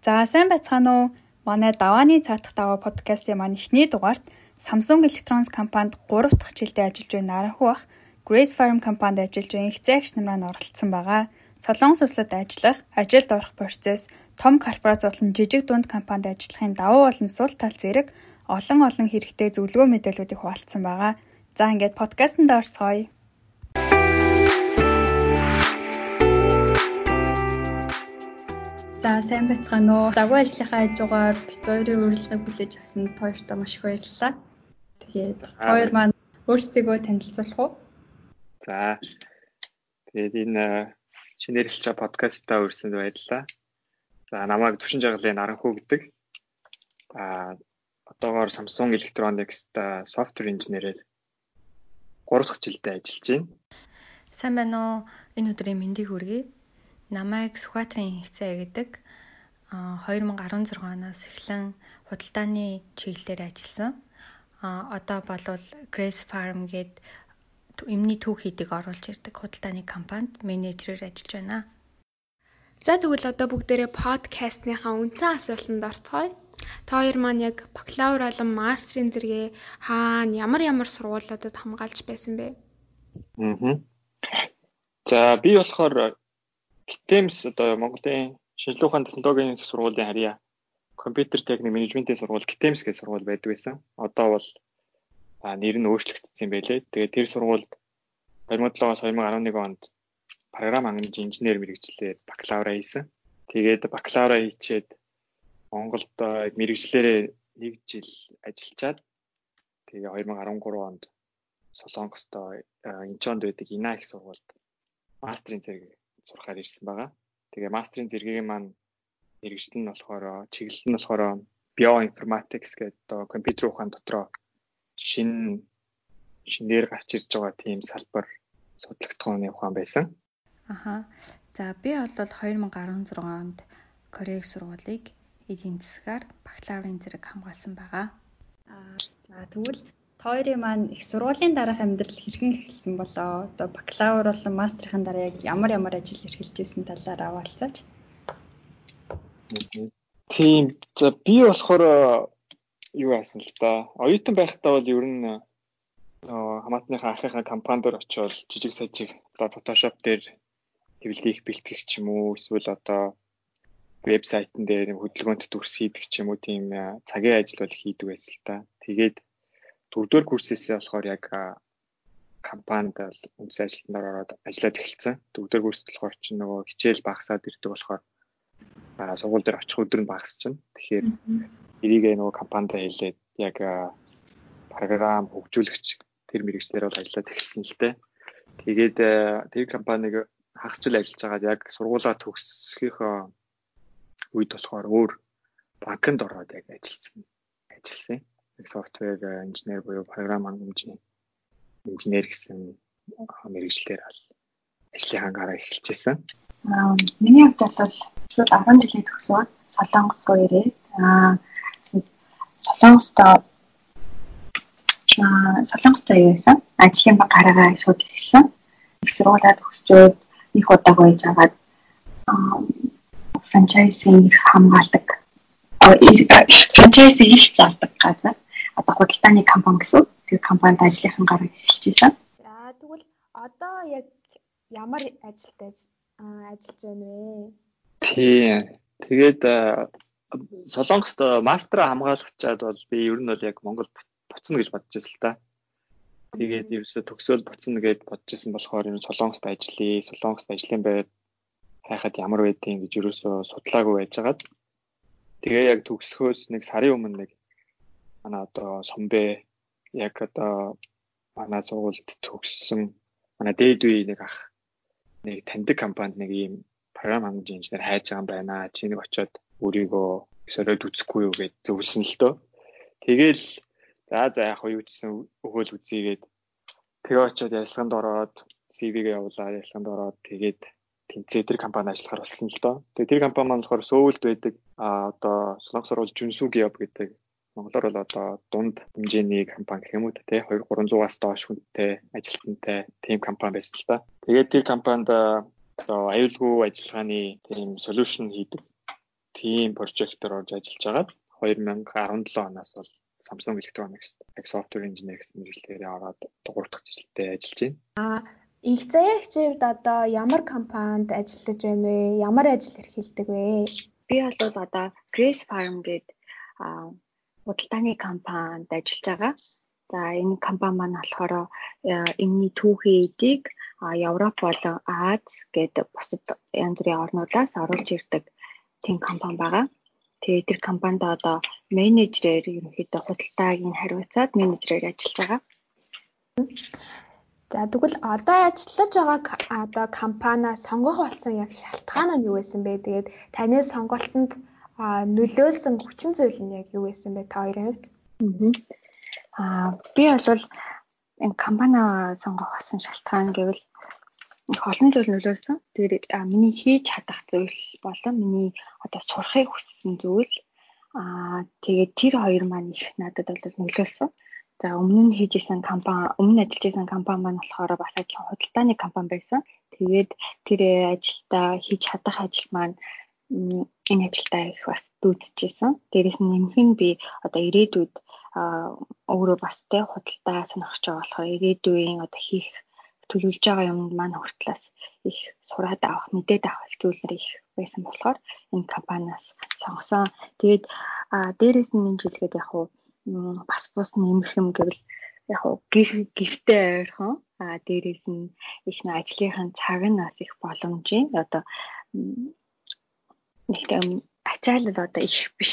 За сайн байцгаана уу? Манай давааны цаатах даваа подкастын маань эхний дугаарт Samsung Electronics компанид 3 дахь жилдээ ажиллаж буй наранхуу бах Grace Farm компанид ажиллаж буй ихцээгч намраа оролцсон байгаа. Солонгос улсад ажиллах, ажилд орох процесс, том корпорац болон жижиг дунд компанид ажиллахын давуу болон сул тал зэрэг олон олон хэрэгтэй зөвлөгөө мэдээллүүдийг хуваалцсан байгаа. За ингээд подкастт орцгоё. За сайн байцгаана уу. Дагуу ажлынхаа хажуугаар бит хоёрын урилгыг хүлээж авсан хоёртоо маш их баярлалаа. Тэгээд хоёр маань өөрсдийгөө танилцуулах уу? За. Тэгээд энэ шинээр эхэлж байгаа подкастаа өрсөнд баярлалаа. За намайг Түшин Жагалын Наранхуу гэдэг. А одоогоор Samsung Electronics-та software инженерээр 3 дахь жилдээ ажиллаж байна. Сайн байна уу? Энэ өдрийн мэндийг хүргэе. Намайг Сүхбаатарын хэгцээ гэдэг 2016 оноос эхлэн худалдааны чиглэлээр ажилласан. А одоо болвол Grace Farm гээд эмний түүх хийдэг оруулж ирдэг худалдааны компанид менежерээр ажиллаж байна. За тэгвэл одоо бүгдээрээ подкастныхаа үндсэн асуултанд орцгоё. Та хоёр маань яг бакалавр болон мастрын зэрэгээ хаана ямар ямар сургуулиудад хамгаалж байсан бэ? Аа. За би болохоор Гитэмс одоо Монголын шинжилгээ ухааны технологийн их сургуулийн харьяа компьютер техник менежментийн сургууль Гитэмс гэх сургууль байдаг байсан. Одоо бол нэр нь өөрчлөгдсөн байлээ. Тэгээд тэр сургуульд 2007-оос 2011 онд програм хангамжийн инженер мэрэгчлэлээр бакалавра хийсэн. Тэгээд бакалавра хийчээд Монголд мэрэгчлэрээ нэг жил ажиллачаад тэгээ 2013 онд Солонгост Инчонд байдаг Ина их сургуульд мастрын зэрэг сурахаар ирсэн байгаа. Тэгээ мастрын зэргийн маань мэрэгжил нь болохоор чиглэл нь болохоор bioinformatics гэдэг одоо компьютер ухаан дотроо шин шинээр гарч ирж байгаа тийм салбар судлагдхууны ухаан байсан. Аха. За би бол 2016 онд Корег сургуулийг эдийн засгаар бакалаврын зэрэг хамгаалсан байгаа. Аа за тэгвэл Хоёрын маань их сургуулийн дараах амьдрал хэрхэн эхэлсэн болоо? Одоо бакалавр болон мастрын дараа яг ямар ямар ажил эрхэлж ирсэн талаар аваалцаач. Тийм. За би болохоор юу яасан л да. Оюутан байхдаа бол ер нь хамаатныхаа ахыхаа компанид очиод жижиг сажиг одоо Photoshop дээр хэвлэлийг бэлтгэх ч юм уу эсвэл одоо вебсайтн дээр хөдөлгөөнт дүрс хийдэг ч юм уу тийм цагийн ажил бол хийдэг байсан л та. Тэгээд дөрөвдүгээр курсээсээ болохоор яг компанид үндэс ажилтнаар ороод ажиллаад эхэлсэн. Дөрөвдүгээр курст болохоор чинь нөгөө хичээл багасаад ирдэг болохоор сургууль дээр очих өдөр нь багасч байна. Тэгэхээр эрийг нөгөө компанид хэлээд яг програм хөгжүүлэгч тэр мэрэгчлэр бол ажиллаад эхэлсэн л дээ. Тэгээд тэр компаниг хагас жил ажиллаж байгаад яг сургуулаа төгсөхийнхөө үед болохоор өөр банкнд ороод яг ажилласан. Ажилласан софтвер инженер буюу програм хангамжийн инженер гэсэн мэрэгчлэр ажлынхаа гараа эхэлчихсэн. Аа миний хувьд бол шууд 10 жилийн төгсөөд Солонгос руу ирээд аа Солонгост аа Солонгост юу байсан? Ажлын баг гараагаа шууд эхэлсэн. Их сургуулаад өгсчөөд их удаа гоёж аваад франчайзинг хамгаалдаг франчайзи их зардаг газар одоо худалдааны компани гэсэн. Тэр компанид ажлынхан гараа эхэлж байсан. За тэгвэл одоо яг ямар ажилд ажиллаж байна вэ? Тий. Тэгээд Солонгост мастера хамгаалагчаад бол би ер нь бол яг Монгол буцна гэж бодож байсан л та. Тэгээд ерөөсө төгсөөл буцна гэж бодож байсан болохоор ер нь Солонгост ажиллая, Солонгост ажлын байр хайхад ямар байдгийг гэж ерөөсө судлаагүй байжгаад тэгээ яг төгсөхөөс нэг сарын өмнө нэг манай одоо сомбэ яг одоо манай сургуульд төгссөн манай дээд үе нэг ах нэг таньдаг компанид нэг ийм програм хангамжийн инженер хайж байгаа юм байна. Чи нэг очиод өөрийгөө соройд үзэхгүй юу гэж зөвлөсөн л дөө. Тэгэл за за яг юу гэсэн өгөөл үзьгээд тэгээ очиод ярилцлаганд ороод CV-гээ явуулаад ярилцлаганд ороод тэгээд тэнцээ тэр компанид ажиллахаар болсон л доо. Тэгээ тэр компани маань болохоор Сөүлд байдаг а одоо Солонгос сурвалж Жүнсүг яв гэдэг Монголоор бол одоо дунд хэмжээний компани гэх юм уу те 2 300-аас доош хүнтэй ажилтнтай team компани байсан л та. Тэгээд тэр компанид одоо аюулгүй ажиллагааны team solution хийдэг тийм прожектор орж ажиллаж байгаад 2017 оноос бол Samsung Electronics Software Engineer гэсэн мэдлэгээрээ ороод 3 дахь жилдээ ажиллаж байна. Аа инх заяа хичээвд одоо ямар компанид ажиллаж байна вэ? Ямар ажил эрхэлдэг вэ? Би бол одоо Grace Farm гэдэг худалдааны компанид ажиллаж байгаа. За энэ компани маань болохоор энэний түүхий эдийг Европ болон Аз гэдэг бусад янз бүрийн орнуудаас оруулж ирдэг тийм компани байгаа. Тэгээ тэр компанид одоо менежерээр ерөнхийдөө худалдаагийн хариуцаад менежерээр ажиллаж байгаа. За тэгвэл одоо ажиллаж байгаа одоо компаниа сонгох болсон яг шалтгаан нь юу байсан бэ? Тэгээд таны сонголтонд нөлөөлсөн хүчин зүйл нь яг юу байсан бэ та хоёрын хувьд? Аа би бол энэ компани сонгох болсон шалтгаан гэвэл олон зүйл нөлөөлсөн. Тэгээд миний хийж чадах зүйл болон миний одоо сурахыг хүссэн зүйл аа тэгээд тэр хоёр маань их надад бол нөлөөлсөн. За өмнө нь хийж исэн компани, өмнө ажиллаж исэн компани маань болохоор бас адилхан худалдааны компани байсан. Тэгээд тэр ажилдаа хийж чадах ажил маань энэ ажилдаа их бас дүүдчихсэн. Дээрээс нь нэмэх нь би одоо ирээдүйд өөрөө бас тэ худалдаа сонирхож байгаа болохоор ирээдүйн одоо хийх төлөвлөж байгаа юм маань хүртлээс их сураад авах, мэдээд авах зүйлэр их байсан болохоор энэ компаниас сонгосон. Тэгээд дээрээс нь нэмжлэхэд яг хуу бас бус нэмэх юм гэвэл яг хуу гэртээ ойрхон а дээрээс нь их нэг ажлынхан цаг нь бас их боломжийн одоо нэг ачаалал одоо их биш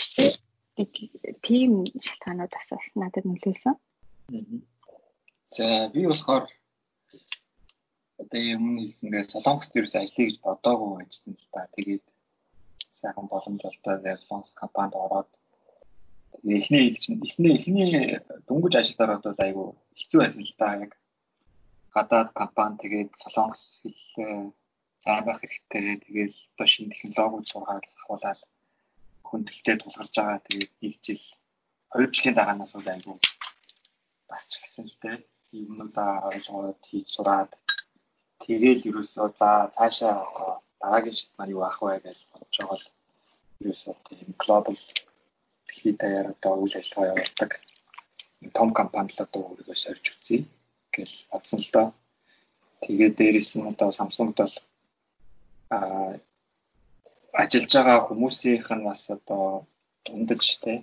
тийм шалтгаанууд бас надад нөлөөлсөн. За би болохоор одоо өмнө хэлсэнгээ Солонгост ерөөс ажиллая гэж бодоогүй байсан л та. Тэгээд сайхан боломж олдоо Солонгос компанид ороод эхний хэл чинь эхний эхний дөнгөж ажилдаар бол айгүй хэцүү байсан л та. Яг гадаад компани тэгээд Солонгос хэл байх хэрэгтэй. Тэгээд одоо шинэ технологиуд сургаад ахуулаад хөндлөлтөд тулгарч байгаа. Тэгээд нэг жил 2 жилийн дараанаас бол айгүй бас ч дээ. Юмнуудаа ойлгоод хийж сураад тэгээд ерөөсөө за цаашаа одоо дараагийн шатмаар юу авах вэ гэж бодож байгаа л ерөөсөө тийм глобал дэлхийд даяар одоо үйл ажиллагаа явуулдаг том компанид одоо өөрийгөө сорж үзье гэж бодсон л доо. Тэгээд дээрэс нь одоо Samsung-д бол ажиллаж байгаа хүмүүсийнх нь бас одоо ундаж те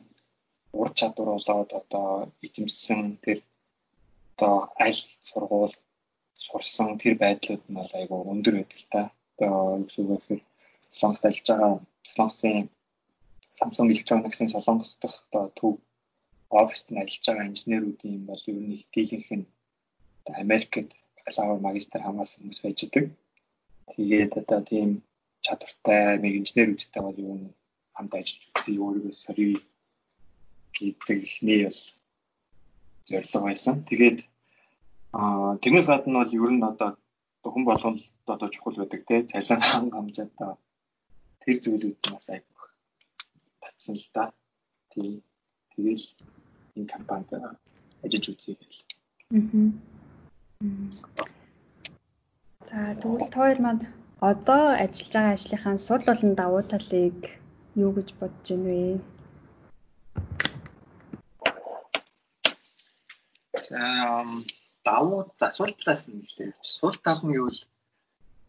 ур чадвар болоод одоо эзэмссэн тэр одоо аль сургууль сурсан тэр байдлууд нь бол айгүй өндөр байдаг та. Одоо юу гэхээр Солонгост ажиллаж байгаа Солонгосын Samsung Electronics-ийн Солонгос дахь одоо төв оффист нь ажиллаж байгаа инженерүүдийн бол ер нь их дийлэнх нь Америкт бакалавр магистр хамгаалсан хүмүүс байж байгаа. Тэгээд одоо тийм чадвартай нэг инженерүүдтэй бол юу хамт ажиллаж үзье өөрийгөө сорив гэдэг ихний бол зорилго байсан. Тэгээд аа тэрнээс гадна бол ер нь одоо хүн болгонд одоо чухал байдаг те цалин ханга хамжаатай тэр зүйлүүд бас айгүйх татсан л да. Тийм тэгэл энэ компанид ажиллаж үзье гэл. Аа. За тэгвэл та хоёр маань одоо ажиллаж байгаа ажлынхаа сул болон давуу талыг юу гэж бодож байна вэ? За давуу за сул талаас нь хэлээ. Сул тал нь юу вэ?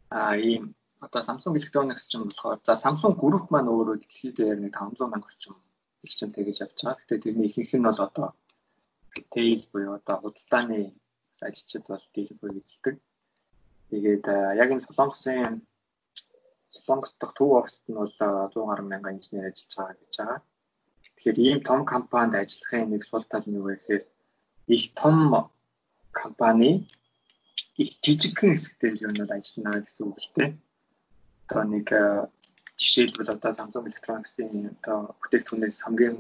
А ийм одоо Samsung Electronics ч юм болохоор за Samsung Group маань өөрөө дэлхийд дээр нэг 500 мянга орчим элчинтэй гэж явж байгаа. Гэхдээ тэрний ихэнх нь бол одоо retail буюу одоо худалдааны ажилчид бол дийлэх буй гэжэлдэг. Тэгээд яг энэ Солонгосын Солонгос дахь төв оффист нь бол 100 гаруй мянган инженер ажиллаж байгаа гэж байгаа. Тэгэхээр ийм том компанид ажиллахын нэг сул тал нь юу вэ гэхээр их том компани их жижигхэн хэсэгтэй л юм ажиллана гэсэн үг л дээ. Одоо нэг жишээлбэл одоо Samsung Electronics-ийн одоо бүтээгдэхүүнээс хамгийн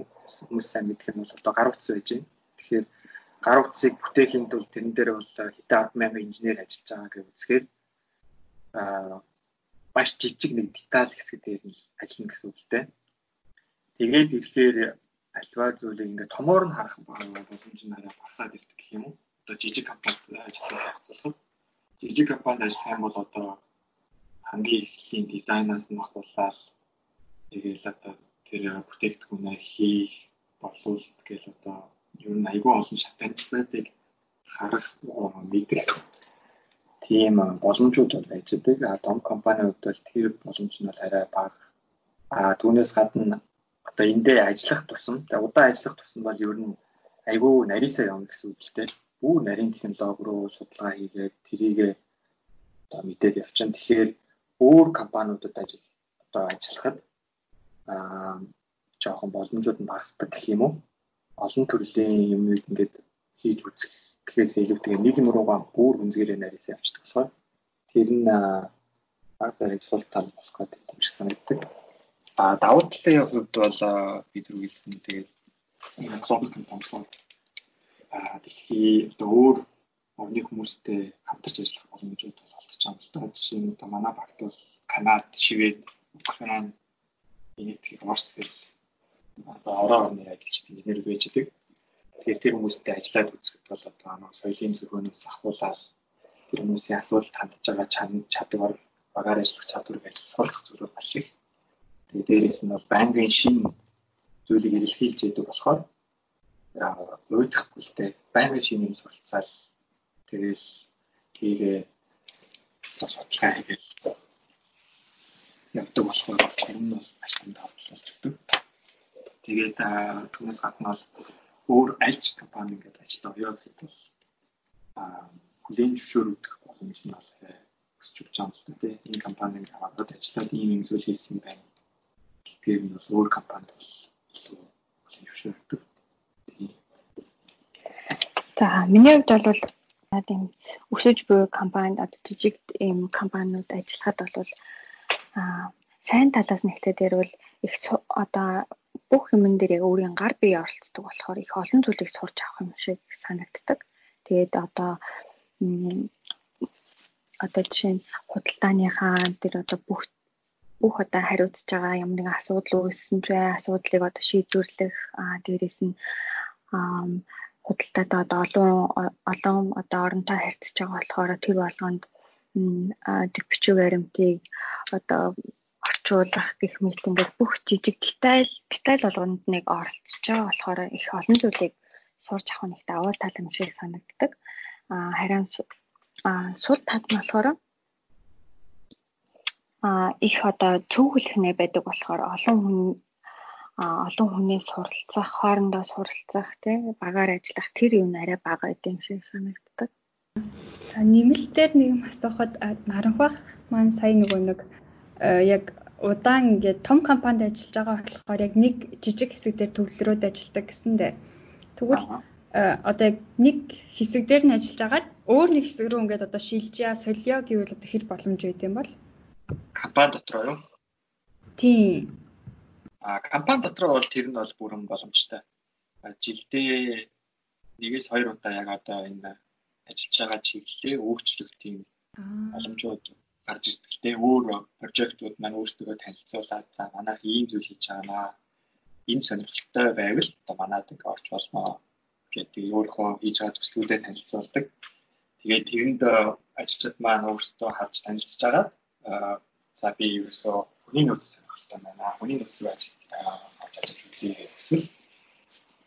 хүмүүс сайн мэдэх нь бол одоо гар утас байж байна. Тэгэхээр гар утсыг бүтээхийн тулд тэрэн дээр бол хэдэн 100000 инженер ажиллаж байгаа гэж үзэхээр аа маш жижиг нэг деталь хэсэг дээр нь ажиллана гэсэн үг л дээ. Тэгээд ирэхээр альва зүйлийг ингээд томоор нь харах боломж нь арай багасаад ирдэг гэх юм уу? Одоо жижиг компанид ажилласан харьцуулахад жижиг компанид ажиллах юм бол одоо хамгийн эхлийн дизайнаас нь ахуулаад Тэгээл одоо тэр бүтээгдэхүүнээ хийх боловсруулалт гэж одоо юу н айгүй олон шатанчлуудыг харах мэдэх тийм боломжууд бол байждаг. А том компаниуд бол тэр боломж нь бол арай бага. А түүнээс гадна одоо эндээ ажиллах тусам удаан ажиллах тусам бол ер нь айгүй нарийсаа явна гэсэн үг л дээ. Бүх нарийн технологи руу судалгаа хийгээд тэрийгээ одоо мэдээд явчихна. Тэгэхээр өөр компаниудад ажил одоо ажиллахад аа жоохон боломжууд нь багасдаг гэх юм уу? Олон төрлийн юмнууд ингээд хийж үзэх гэхээс илүүтэйгээр нэг юм руугаа өөр хүнзгээрээ нарийсаа явчихдаг болохоор тэр нь баг зэрэг сул тал болох гэдэг юм шиг санагддаг. А давуу талын хувьд бол бид үргэлжлэн тэгээд энэ глобал компаниуд а дэлхий одоо өөр орны хүмүүстэй хамтарч ажиллах боломжууд бол олдож байгаа. Жишээ нь одоо манай багт бол Канад, Швед, Украин, Энэтхэг, Орос гэх одоо ороо орны ажилчид инженерүүд байж байгаа. Тэгэхээр тэр хүмүүстэй ажиллаад үзэхэд бол одоо манай соёлын зөргөөнөөс ахуулаад тэр хүмүүсийн асуудалд хандж байгаа чадвар, багаар ажиллах чадварыг ажил сурах зүйл маш их. Тэгээ дээрээс нь бол банкын шин зүйлийг илэрхийлж яадаг болохоор дээ. Банкын шинийг суралцаал тэгэл тийгээ судалгаа хийгээл явдаг болохоор нь бол маш том давтал болж өгдөг. Тэгээд түүнээс гадна бол өөр альч компани ингээд ажилд орё гэхэд бол хүлээн зөвшөөрөгдөх боломж нь бол өсч өгч байгаа юм л да. Энэ компаниг аваад ажиллаад ийм юм зүйл хийсэн байна. Тэгэхээр нь бол өөр компанид бол илүү хүлээн зөвшөөрөгдөг. За миний хувьд бол тийм өсөж буй компанид одоо жижиг ийм компаниуд ажиллахад бол аа сайн талаас нь ихтэй дээрвэл их одоо бүх юмн дээр яг өөрийн гар бие оролцдог болохоор их олон зүйлийг сурч авах юм шиг санагддаг. Тэгээд одоо одоо жишээ нь худалдааныхаа тэр одоо бүх бүх одоо хариуцж байгаа ямар нэгэн асуудал үүссэн ч бай асуудлыг одоо шийдвэрлэх аа дээрээс нь худалдаатаа одоо олон олон одоо оронтой харьцаж байгаа болохоор тэр болгонд төвчөг баримтыг одоо орчуулах гэх мэт ингээд бүх жижиг деталь деталь болгонд нэг оролцож байгаа болохоор их олон зүйлийг сурч авах нь их давуу тал юм шиг санагддаг. А харин сул тал нь болохоор а их одоо цөөхөлхнээ байдаг болохоор олон хүн олон хүний суралцах, хоорондоо суралцах, тий багаар ажиллах тэр юм арай бага гэдэг юм шиг санагддаг. За нэмэлтээр нэг юм асуухад наранхах маань сая нөгөө нэг яг удаан ингээд том компанид ажиллаж байгаа болохоор яг нэг жижиг хэсэг дээр төвлөрөөд ажилладаг гэсэндээ тэгвэл одоо яг нэг хэсэг дээр нь ажиллаж агаад өөр нэг хэсэг рүү ингээд одоо шилжээ солио гэвэл одоо хэр боломж үйд юм бол компани дотор юу? Тийм. А компани дотор бол тэр нь бол бүрэн боломжтой. Жилдээ нэгээс хоёр удаа яг одоо энэ ажиллаж байгаа чиглэлээ өөрчлөх тийм боломжууд гарч ирдэг. Тэ өөр прожектууд маань өөрсдөө танилцуулаад за манайх ийм зүйл хийж байгаамаа. Энэ сонирхолтой байвал одоо манад ингээ орж болноо гэдэг өөрөө хийж байгаа төслүүдэд танилцуулдаг. Тэгээд тэрэнд ажилчид маань өөрсдөө харж танилцж байгаа. За би ерөөсөө хүний нөөц сонирхолтой байна. Хүний нөөц рүү ажил ажиллаж үзье эсвэл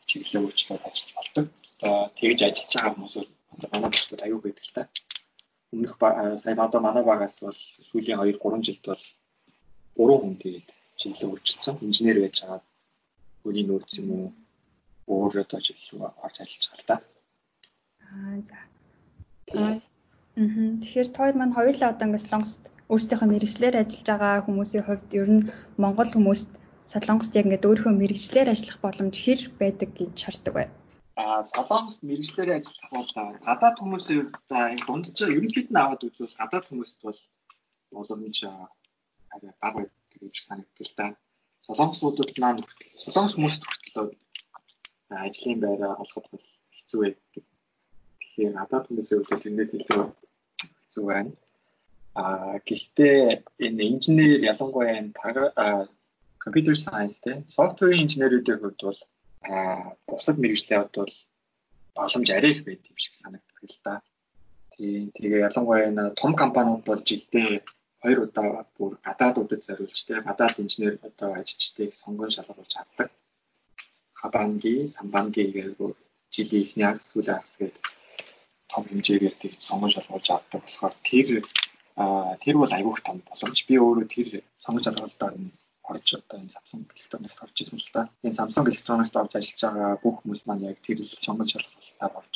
чиглэлээ өөрчлөлт ажиллаж болдог. Одоо тэгж ажиллаж байгаа хүмүүс бол манай төсөл аюу байдаг л та. Өмнөх сая одоо манай багаас бол сүүлийн 2 3 жилд бол 3 хүн тэгээд чиглэлээ өөрчилсөн. Инженер байж байгаа хүний нөөц юм уу өөр одоо чиглэл рүү орж ажиллаж байгаа л та. Аа за. Аа. Тэгэхээр тоор маань хоёулаа одоо ингээд Солонгост өөрсдийнхөө мэрэгчлэр ажиллаж байгаа хүмүүсийн хувьд ер нь Монгол хүмүүст Солонгост яг ингээд өөрийнхөө мэрэгчлэр ажиллах боломж хэр байдаг гэж шаарддаг бай. Аа Солонгост мэрэгчлэрээ ажиллах бол гадаад хүмүүсийн за энэ дунджаа ерөнхийд нь аваад үзвэл гадаад хүмүүст бол боломж арай бага байдаг гэж санагддаг л да. Солонгосуудад маань Солонгос хүмүүст хүртэл ажлын байраа олоход бол хэцүү байдаг. Тэгэхээр гадаад хүмүүсийн хувьд тэрнээс илүү хэцүү байна. Аа гэхдээ энэ инженер ялангуяа энэ computer science те software инженерүүдийн хувьд бол бусад мэрэгжлүүд бол боломж арай их байд юм шиг санагддаг л да. Тийм тэгээ ялангуяа энэ том компаниуд бол жилдээ хоёр удаа бүр гадаадуудад зориулж тэ гадаад инженер одоо ажилчдыг сонгон шалгуулж авдаг. Хабанги, Самбанги гэдэг жилийн ихний агс сүүлийн агс гэдэг том хэмжээгээр тэгж сонгон шалгуулж авдаг болохоор тэр тэр бол айгүйх том боломж. Би өөрөө тэр сонгон шалгуулалтаар нь орж одоо энэ Samsung электроникт орж исэн л да. Энэ Samsung электроникт орж ажиллаж байгаа бүх хүмүүс маань яг тэр сонгон шалгуулалтаар орж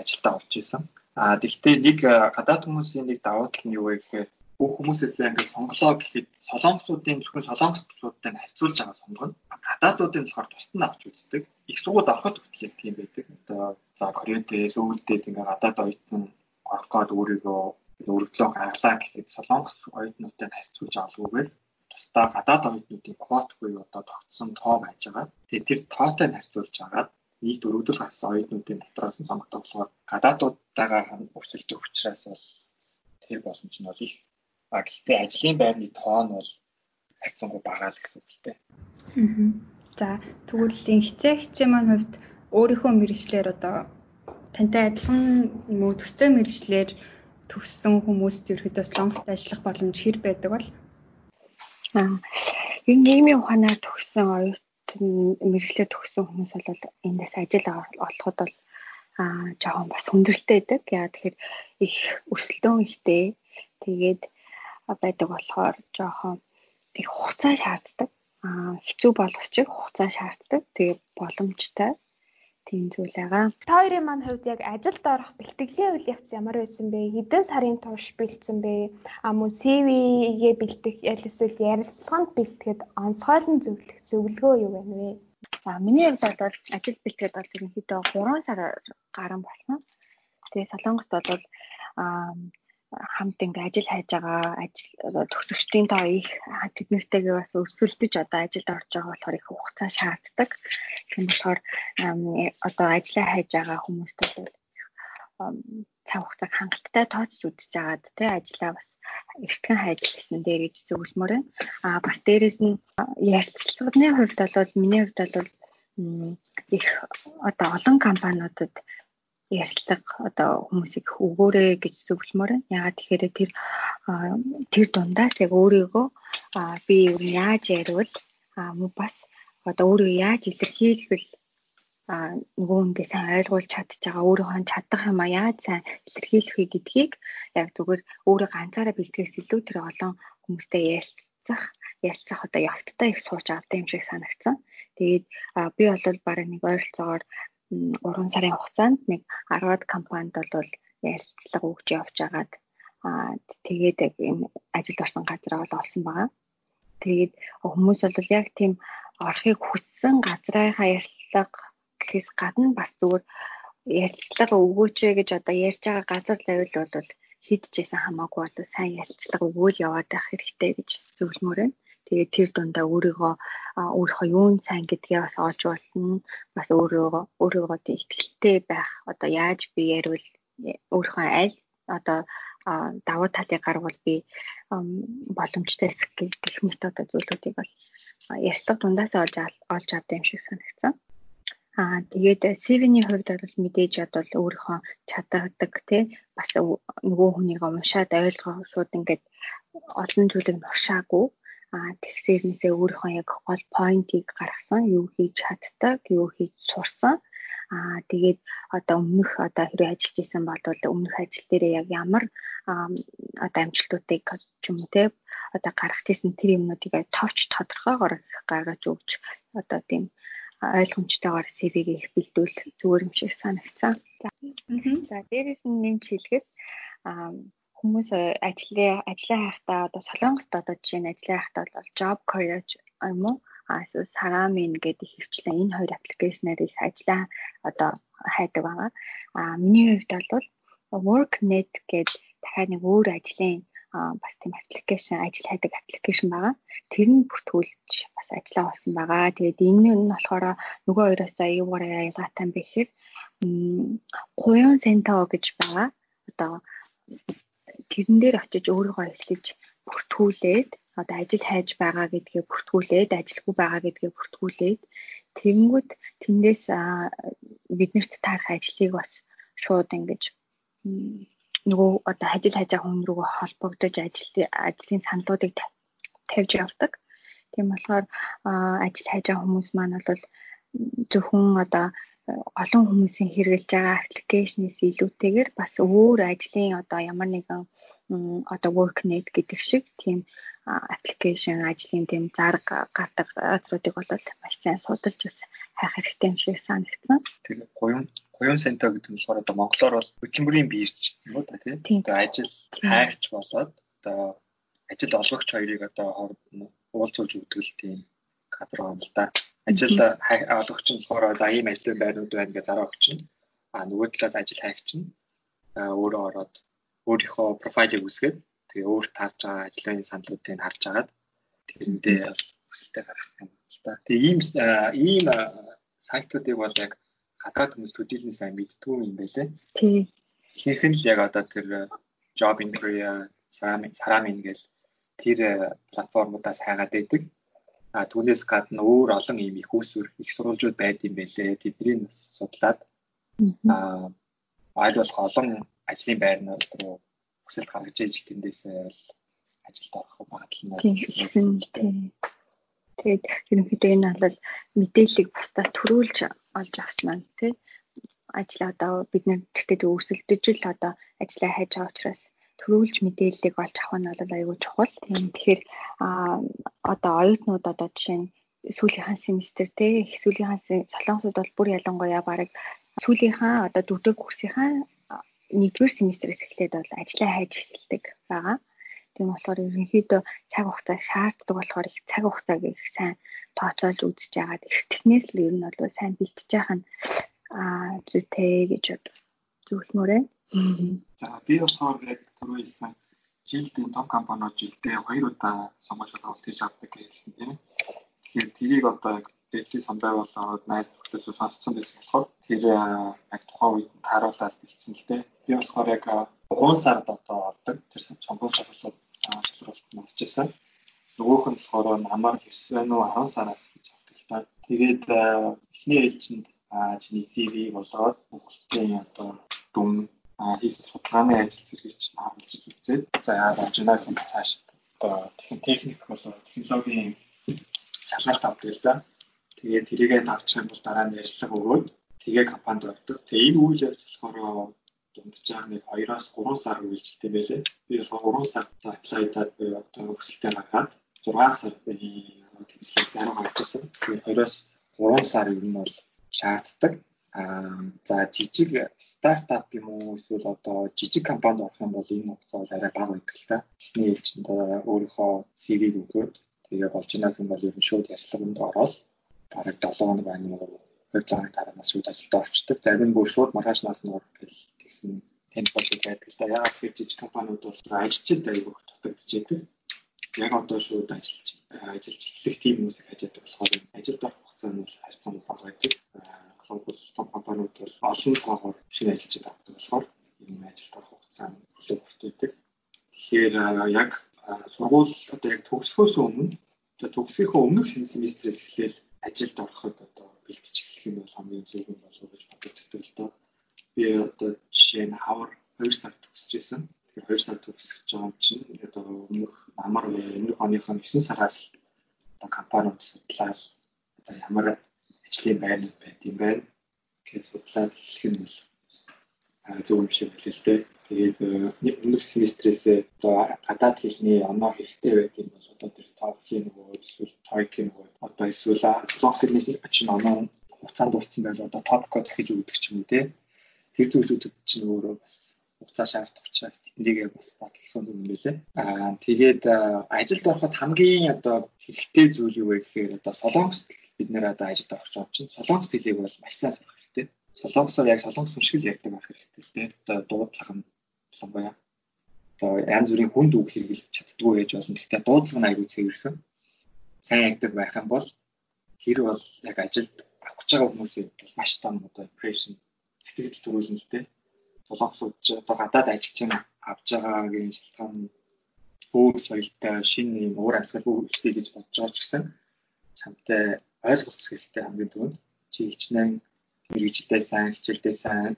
ажилдаа орж исэн. А тэгвэл нэг гадаад хүмүүсийн нэг давуу тал нь юу вэ гэхээр бүх хүмүүсээс ингээд сонголоо гэхэд солонгосуудын зөвхөн солонгосчуудтай харьцуулж байгаа сонгоно. Гадаадуудын болохоор тусад нь авч үздэг. Их сургууль ороход хүртэл тийм байдаг. Одоо за Кореэдээ сүүлдээд ингээд гадаад оюутан орох гээд өөрийгөө өргөдлөө гаргалаа гэхэд солонгос оюутнуудтай харьцуулж авалгүйгээр тусдаа гадаад оюутнуудын квот буюу одоо тогтсон тоо байж байгаа. Тэгээд тэр тоотой харьцуулж агаад нийт өргөдөл гарсан оюутнуудын дотроос нь сонгогдох болохоор гадаадуудтайгаа өрсөлдөх учраас бол тэр боломж нь бол их А гэхдээ ажлын байрны тоо нь бол хайцангуй бага л гэсэн үг л дээ. За тэгвэл хичээ хичээ маань хувьд өөрийнхөө мэрэгчлэр одоо тантай адилхан муу төстэй мэрэгчлэр төгссөн хүмүүст ерөөдөө солонгост ажиллах боломж хэр байдаг бол аа энэ нийгмийн ухаанаар төгссөн оюутан мэрэгчлэр төгссөн хүмүүс бол эндээс ажил олоход бол аа жоохон бас хүндрэлтэй байдаг. Яа тэгэхээр их өрсөлдөөн ихтэй. Тэгээд байдаг болохоор жоохон их хугацаа шаарддаг. Аа хэцүү боловч хугацаа шаарддаг. Тэгээ боломжтой тийм зүйл байгаа. Та хоёрын маань хувьд яг ажилд орох бэлтгэлийн үйл явц ямар байсан бэ? Хэдэн сарын турш бэлдсэн бэ? А мөн CV-гээ бэлдэх эсвэл ярилцлаганд бэлтгэхэд онцгойлон зөвлөх зөвлөгөө юу байна вэ? За миний хувьд бол ажил бэлтгэхэд бол ерөнхийдөө 3 сар гарan болсон. Тэгээ Солонгост бол хамт ингээ ажил хайж байгаа ажил төгсөгчдийн тоо их тэднэртэйгээ бас өрсөлдөж одоо ажилд орж байгаа болохоор их хугацаа шаарддаг. Тийм болохоор одоо ажиллаа хайж байгаа хүмүүстэй бол цаг хугацааг хангалттай тооцож үзэж агаад те ажиллаа бас эртхэн хайж гисэн дээр гэж зөвлөмөр байна. Аа бас дээрэс нь ярилцлагын хувьд бол миний хувьд бол их одоо олон компаниудад ярьцлага одоо хүмүүсийг өгөөрэй гэж зөвлөмөр. Ягаад тэгэхээр тэр тэр дундаас яг өөрийгөө би яаж яривал бас одоо өөрийгөө яаж илэрхийлвэл нөгөө хүнгээ сайн ойлгуулж чадчих байгаа өөрийнхөө чадах юм а яаж сайн илэрхийлэх вэ гэдгийг яг зүгээр өөрөө ганцаараа бэлтгэхээс илүү тэр олон хүмүүстэй ярилцах ярилцах одоо явцтай их сууж авдаг юм шиг санагдсан. Тэгээд би бол бараг нэг ойролцоогоор 3 сарын хугацаанд нэг 10-аад компанид бол ярилцлага өгч явж аа тэгээд энэ ажилд орсон газараа бол олсон байгаа. Тэгээд хүмүүс бол яг тийм орохыг хүссэн газрынхаа ярилцлага гэхээс гадна бас зүгээр ярилцлага өгөөч гэж одоо ярьж байгаа газар лавил бол хийдчихсэн хамаагүй бол сайн ярилцлага өгөөл яваад байх хэрэгтэй гэж зөвлөмөр байна. Тэгээд тэр дундаа өөрийгөө өөрийнхөө юун сайн гэдгээ бас олж болно. Бас өөрийгөө өөрийгөө ихтэй байх. Одоо яаж би яривал өөрийнхөө аль одоо давуу талыг гаргавал би боломжтой гэх мэт одоо зүйлүүдийг бол ярьцлага дундаас олж олж авдаг юм шиг санагдсан. Аа тэгээд CV-ний хувьд бол мэдээж одоо өөрийнхөө чаддаг тий бас нөгөө хүнийг уншаад ойлгоо шууд ингээд олон зүйлийг нуршаагүй Аа тэгсээрнээсээ өөрийнхөө яг гол поинтыг гаргасан, юу хийж чаддаг, юу хийж сурсан. Аа тэгээд одоо өмнөх одоо хэрэг ажиллаж исэн бол өмнөх ажил дээр яг ямар одоо амжилтуудыг ч юм уу те одоо гаргаж исэн тэр юмнуудыг товч тодорхойгоор гаргаж өгч одоо тийм ойлгомжтойгоор CV-г их бэлдүүл зүгээр юм шиг санагцсан. За. За дээрээс нь нэмж хэлгээд хүмүүс э, ажлаа хайхтаа одоо солонгост одоо жишээ нь ажиллаа хайхтаа бол job career юм уу эсвэл сарамин гэдэг хөвчлэн энэ хоёр аппликейшнээр их ажиллаа одоо хайдаг байгаа. А миний хувьд бол worknet гэдэг дахиад нэг өөр ажлын бас тийм аппликейшн ажил хайдаг аппликейшн байгаа. Тэр нь бүртгүүлж бас ажиллаа болсон байгаа. Тэгээд энэ нь болохоор нөгөө хоёроос аюугаар ялгаатай юм бэхээр гуйн сентао гэж байгаа. Одоо тэрэн дээр очиж өөрийгөө эхлэж бүртгүүлээд одоо ажил хайж байгаа гэдгээ бүртгүүлээд ажилгүй байгаа гэдгээ бүртгүүлээд тэгэнгүүт тэндээс биднэрт таарах ажлыг бас шууд ингэж нөгөө одоо ажил хажаа хүн рүүгээ холбогдож ажил ажлын саналуудыг тавьж явдаг. Тийм болохоор ажил хайжаа хүмүүс маань бол зөвхөн одоо олон хүмүүсийн хэрэгжилж байгаа аппликейшнээс илүүтэйгээр бас өөр ажлын одоо ямар нэгэн одоо worknet гэдэг шиг тийм аппликейшн ажлын тийм зарга гардаг газруудыг бол маш сайн судалж бас хайх хэрэгтэй юм шиг санагдсан. Тэгээ гоён гоён центр гэдэг нь болохоор одоо монголоор бол хөтөлбөрийн бирж юм уу та тийм. Одоо ажил хайгч болоод одоо ажил олгогч хоёрыг одоо уулзуулж өгдөг тийм газар байна л да. Ажил олгогч нь болохоор за ийм ажлын байрнууд байна гэж зараа өгч нь. А нөгөө талаас ажил хайгч нь өөрөө ороод өөрийнхөө профайлыг үсгээд тэгээ өөрт харж байгаа ажлын саналуудыг харж агаад тэрэндээ хүсэлтэд гаргах юм л да. Тэгээ ийм ийм сайтуудыг бол яг гадаад хүмүүс төдийлэн сайн мэддэг юм байлээ. Тий. Ихэнх нь л яг одоо тэр job in Korea сарамин гэл тэр платформудаас хайгаад байдаг. А түүнээс гадна өөр олон ийм их усүр их сурвалжууд байд юм байлээ. Тэднийг судлаад аа айл болох олон ажлын байрнууд руу хүсэлт гаргаж иж тэндээсээ л ажилд орох магадлал нь Тэгээд ерөнхийдөө энэ бол мэдээллийг бусдаас төрүүлж олж авсан нь тий ажил одоо бид нар тэгтээ өрсөлдөж л одоо ажиллаа хайж байгаа учраас төрүүлж мэдээллийг олж авах нь бол аюул чухал. Тийм тэгэхээр а одоо оюутнууд одоо жишээ нь сүүлийнхаа семестр те их сүүлийнхаа солонгосууд бол бүр ялангуяа баг сүүлийнхаа одоо дөрөв курсынхаа нэгдүгээр семестрээс эхлээд бол ажиллаа хайж эхэлдэг байгаа. Тийм болохоор ерөнхийдөө цаг хугацаа шаарддаг болохоор их цаг хугацааг их сайн тооцоолж үзэж яагаад эртнээс л ер нь бол сайн бэлтэж яах нь аа зүйтэй гэж зөвлөмөрөө. За би болохоор яг түрүү хэлсэн жилдээ том компаниуд жилдээ хоёр удаа сонгуульд авалт хийж авдаг гэсэн тийм. Тэгэхээр тэрийг одоо яг дэвлээ самбай болоод найз нөхдөсөө сонсцсон байсан болохоор тэр яг тухайн үед тааруулаад бэлдсэн л дээ. Би болохоор яг 3 сард одоо ордог тэр сонгуул шалгалт шалгалт нь очижсэн. Нөгөөх нь болохоор намар 9 нөө 10 сараас гэж авдаг л та. Тэгээд эхний ээлжинд чиний CV болоод бүгдийн одоо дүн хийсэн судалгааны ажил зэргийг чинь харуулж үзээд за яа болж байна гэх цааш одоо техник болоо технологийн шалгалт авдаг л да. Тэгээд тэрийгээ давчих юм бол дараа нь ярьцлага өгөөд тэгээ компанид ордог. Тэгээ энэ үйл явц болохоор дунджаар нэг 2-оос 3 сар юм байлээ. Би 3 сар апплайдаад би одоо хүсэлтээ гаргаад 6 сар би тэнцлээс арга авчихсан. Тэгээ 2-оос 3 сар нь бол шаарддаг. Аа за жижиг стартап юм уу эсвэл одоо жижиг компанид орох юм бол энэ хугацаа бол арай бага байдаг л та. Эхний ээлжинд өөрийнхөө CV-г өгөөд тэгээ болж ийна гэх юм бол ер нь шууд ярьцлаганд ороод бараг 7 хоног байна уу 2 хоног дараанаас шууд ажилд орчдөг. Зарим бүр шууд маргааш нас нь гэл тэгсэн темпод байдаг л да. Яг тэр жижиг компаниуд бол ажилчид аягүй дутагдчихэдэг. Яг одоо шууд ажиллаж ажиллаж эхлэх тийм хүмүүсийг хажаадаг болохоор ажилд орох хугацаа нь харьцан бага байдаг. Глобал том компаниуд бол олон тоогоор шинэ ажилчид авдаг болохоор энэ ажилд орох хугацаа нь илүү хүртээдэг. Тэгэхээр яг сургууль одоо яг төгсөхөөс өмнө төгсгийнхөө өмнөх семестрээс эхлээл ажилд ороход одоо бэлтэж эхлэх юм бол хамгийн зөв юм болов уу гэж боддог л доо. Би одоо жишээ нь хавар 2 сар төгсөж байсан. Тэгэхээр 2 сар төгсөж байгаа юм чинь одоо өмнөх амар өмнөх оныхон 9 сараас л одоо компаниуд судлаад одоо ямар ажлын байрнууд байт юм байна гэж судлаад эхлэх нь бол зөв юм шиг хэлээ л дээ. Тэгээд өмнөх семестрээс одоо гадаад хэлний оноо хэрэгтэй юм бол одоо тэр TOEFL-ийн нөгөө эсвэл TOEIC-ийн нөгөө одоо эсвэл хэлний очин оноо хугацаанд дууссан байл одоо TOEFL-ко дахиж өгдөг ч юм уу те. Тэр зүйлүүдэд чинь өөрөө бас хугацаа шаарддаг учраас тэднийг бас бодлсон юм байлээ. Аа тэгээд ажилд ороход хамгийн одоо хэрэгтэй зүйл юу вэ гэхээр одоо солонгос бид нэр одоо ажилд орох гэж чинь солонгос хэлийг бол маш сайн. Солонгосоор яг солонгос шиг л ярьдаг байх хэрэгтэй л дээ. Одоо дуудлага нь болонгоё. Одоо янз бүрийн хүнд үг хэрэглэж чаддгүй гэж болно. Гэхдээ дуудлага нь аягүй цэвэрхэн. Сайн ягдаг байх юм бол хэр бол яг ажилд авах гэж байгаа хүмүүсийн бол маш том одоо impression сэтгэл төрүүлнэ л дээ. Солонгосууд ч одоо гадаад ажилчин авч байгаагийн шалтгаан өөр соёлтой шинэ юм уур амьсгал үүсгэе гэж бодож байгаа ч гэсэн чамтай ойлголцох хэрэгтэй хамгийн түрүүнд чи хичнээн мэрэгжилдээ сайн хичээлдээ сайн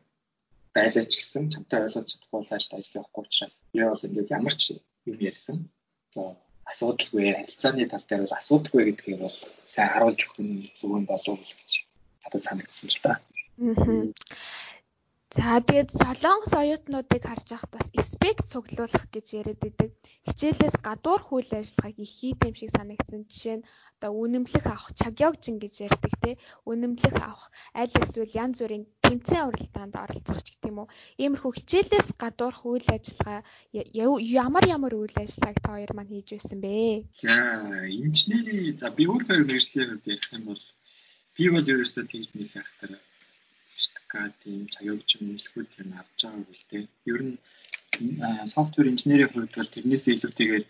байлаач гэсэн чамтай ойлгож чадахгүй бол ажил ажил явахгүй учраас би бол ингээд ямар ч юм ярьсан. Одоо асуудалгүй харилцааны тал дээр бол асуудалгүй гэдгийг бол сайн харуулж өгөх нь зөв нь болов уу гэж надад санагдсан л та. Аа. За тэгээд солонгос оюутнуудыг харж байхад бас спект цуглуулах гэж яриад идэг. Хичээлээс гадуур хүл ажиллагааг их хийх юм шиг санагдсан. Жишээ нь одоо үнэмлэх авах, чагёгжин гэж ярьдаг те. Үнэмлэх авах, аль эсвэл янз бүрийн тэмцээн уралдаанд оролцох ч юм уу. Иймэрхүү хичээлээс гадуур үйл ажиллагаа ямар ямар үйл ажиллагааг та хоёр маань хийж байсан бэ? За, инженери за би өөрөө хувьд ярих юм бол би бол ерөөсөө тийш нэг хайхтар сертификат тийм чаяогч мэдлэгүүд тийм авч байгаа үйл тээ. Ер нь софтвер инженерийн хувьд бол тэрнээсээ илүүтэйгээр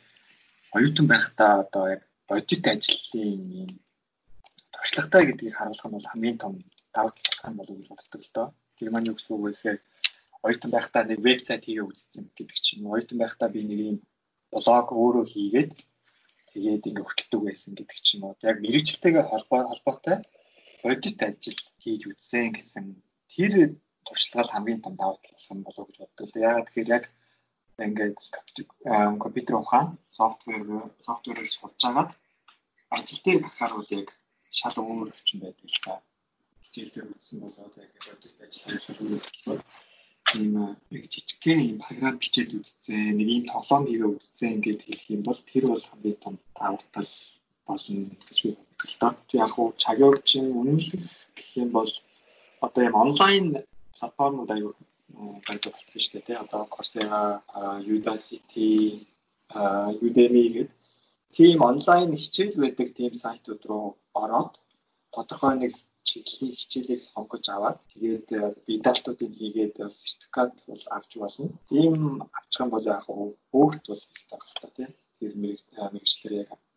оюутан байхдаа одоо яг бодит ажлын юм туршлагатай гэдгийг харуулах нь бол хамгийн том давуу тал юм болов уу гэж боддог л доо. Тэр маань юу гэсэн үг вэ гэхээр оюутан байхдаа нэг вебсайт хийгээ үзсэн гэдэг чинь оюутан байхдаа би нэг юм блог өөрөө хийгээд тэгээд ингээ хөтэлдэг байсан гэдэг чинь яг мэрэгчлэлтэйгээ холбоотой бодит ажил хийж үзсэн гэсэн тэр туршлага л хамгийн том давуу тал юм болов уу гэж боддог. Яагаад тэгэхээр яг ингээд компьютер ухаан, софтвер, софтверээр сурч байгаа ажил дээр гарахаар бол яг шал өөр өвчин байдаг л та. Хичээлдээ үзсэн болоод яг бодит ажил хийх ийм нэг жижигхэн ийм програм бичээд үзсэн, нэг ийм тоглоом хийгээ үзсэн ингээд хэлэх юм бол тэр бол хамгийн том давуу тал болно гэж би л доо. Яг уу чагиогчин үнэмлэх гэх юм бол одоо юм онлайн платформуд аюул байж болсон шүү дээ тий. Одоо Coursera, Udacity, Udemy гэдэг тийм онлайн хичээл байдаг тийм сайтууд руу ороод тодорхой нэг чиглэлийн хичээлийг сонгож аваад тэгээд бидалтуудыг хийгээд сертификат бол авч болно. Тийм авчих юм бол яг өөрт бол байна тийм. Мэрэгчлэр яг гадаад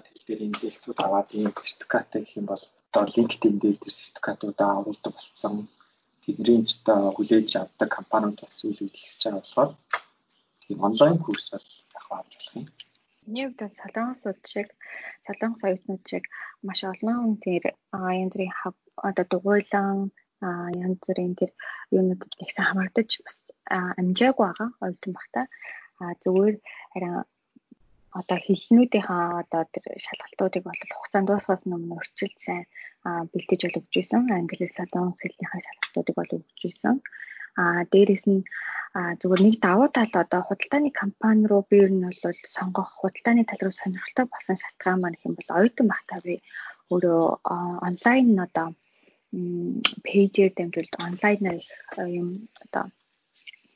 хэл дээр энэ дэлгцүүд аваад ийм сертификаттай гэх юм бол одоо LinkedIn дээр тэр сертификатуудаа агуулдаг болсон. Тэдний ч одоо хүлээж авдаг компаниуд бас үйлүүд ихсэж байгаа болохоор тийм онлайн курс бол яг авч болох юм. Миний хувьд бол солонгосууд шиг солонгос оюутнууд шиг маш олон тэр янз бүрийн одоо дугуйлан янз бүрийн тэр юунуудад ихсэн хамрагдаж бас амжаагүй байгаа оюутан багтаа зүгээр харин одоо хэлснүүдийнхаа одоо тэр шалгалтуудыг бол хугацаанд дуусгаас өмнө өрчилд сайн бэлдэж өгч исэн. Англи хэл солонгос хэлнийхаа шалгалтуудыг бол өгч исэн. А дээрэс нь зүгээр нэг давуу тал одоо худалдааны компани руу би ер нь бол сонгох худалдааны тал руу сонирхолтой болсон шалтгаан маань гэх юм бол оюутан багтаа би өөрөө онлайн одоо пэйжээр дамжуулж онлайнаар юм одоо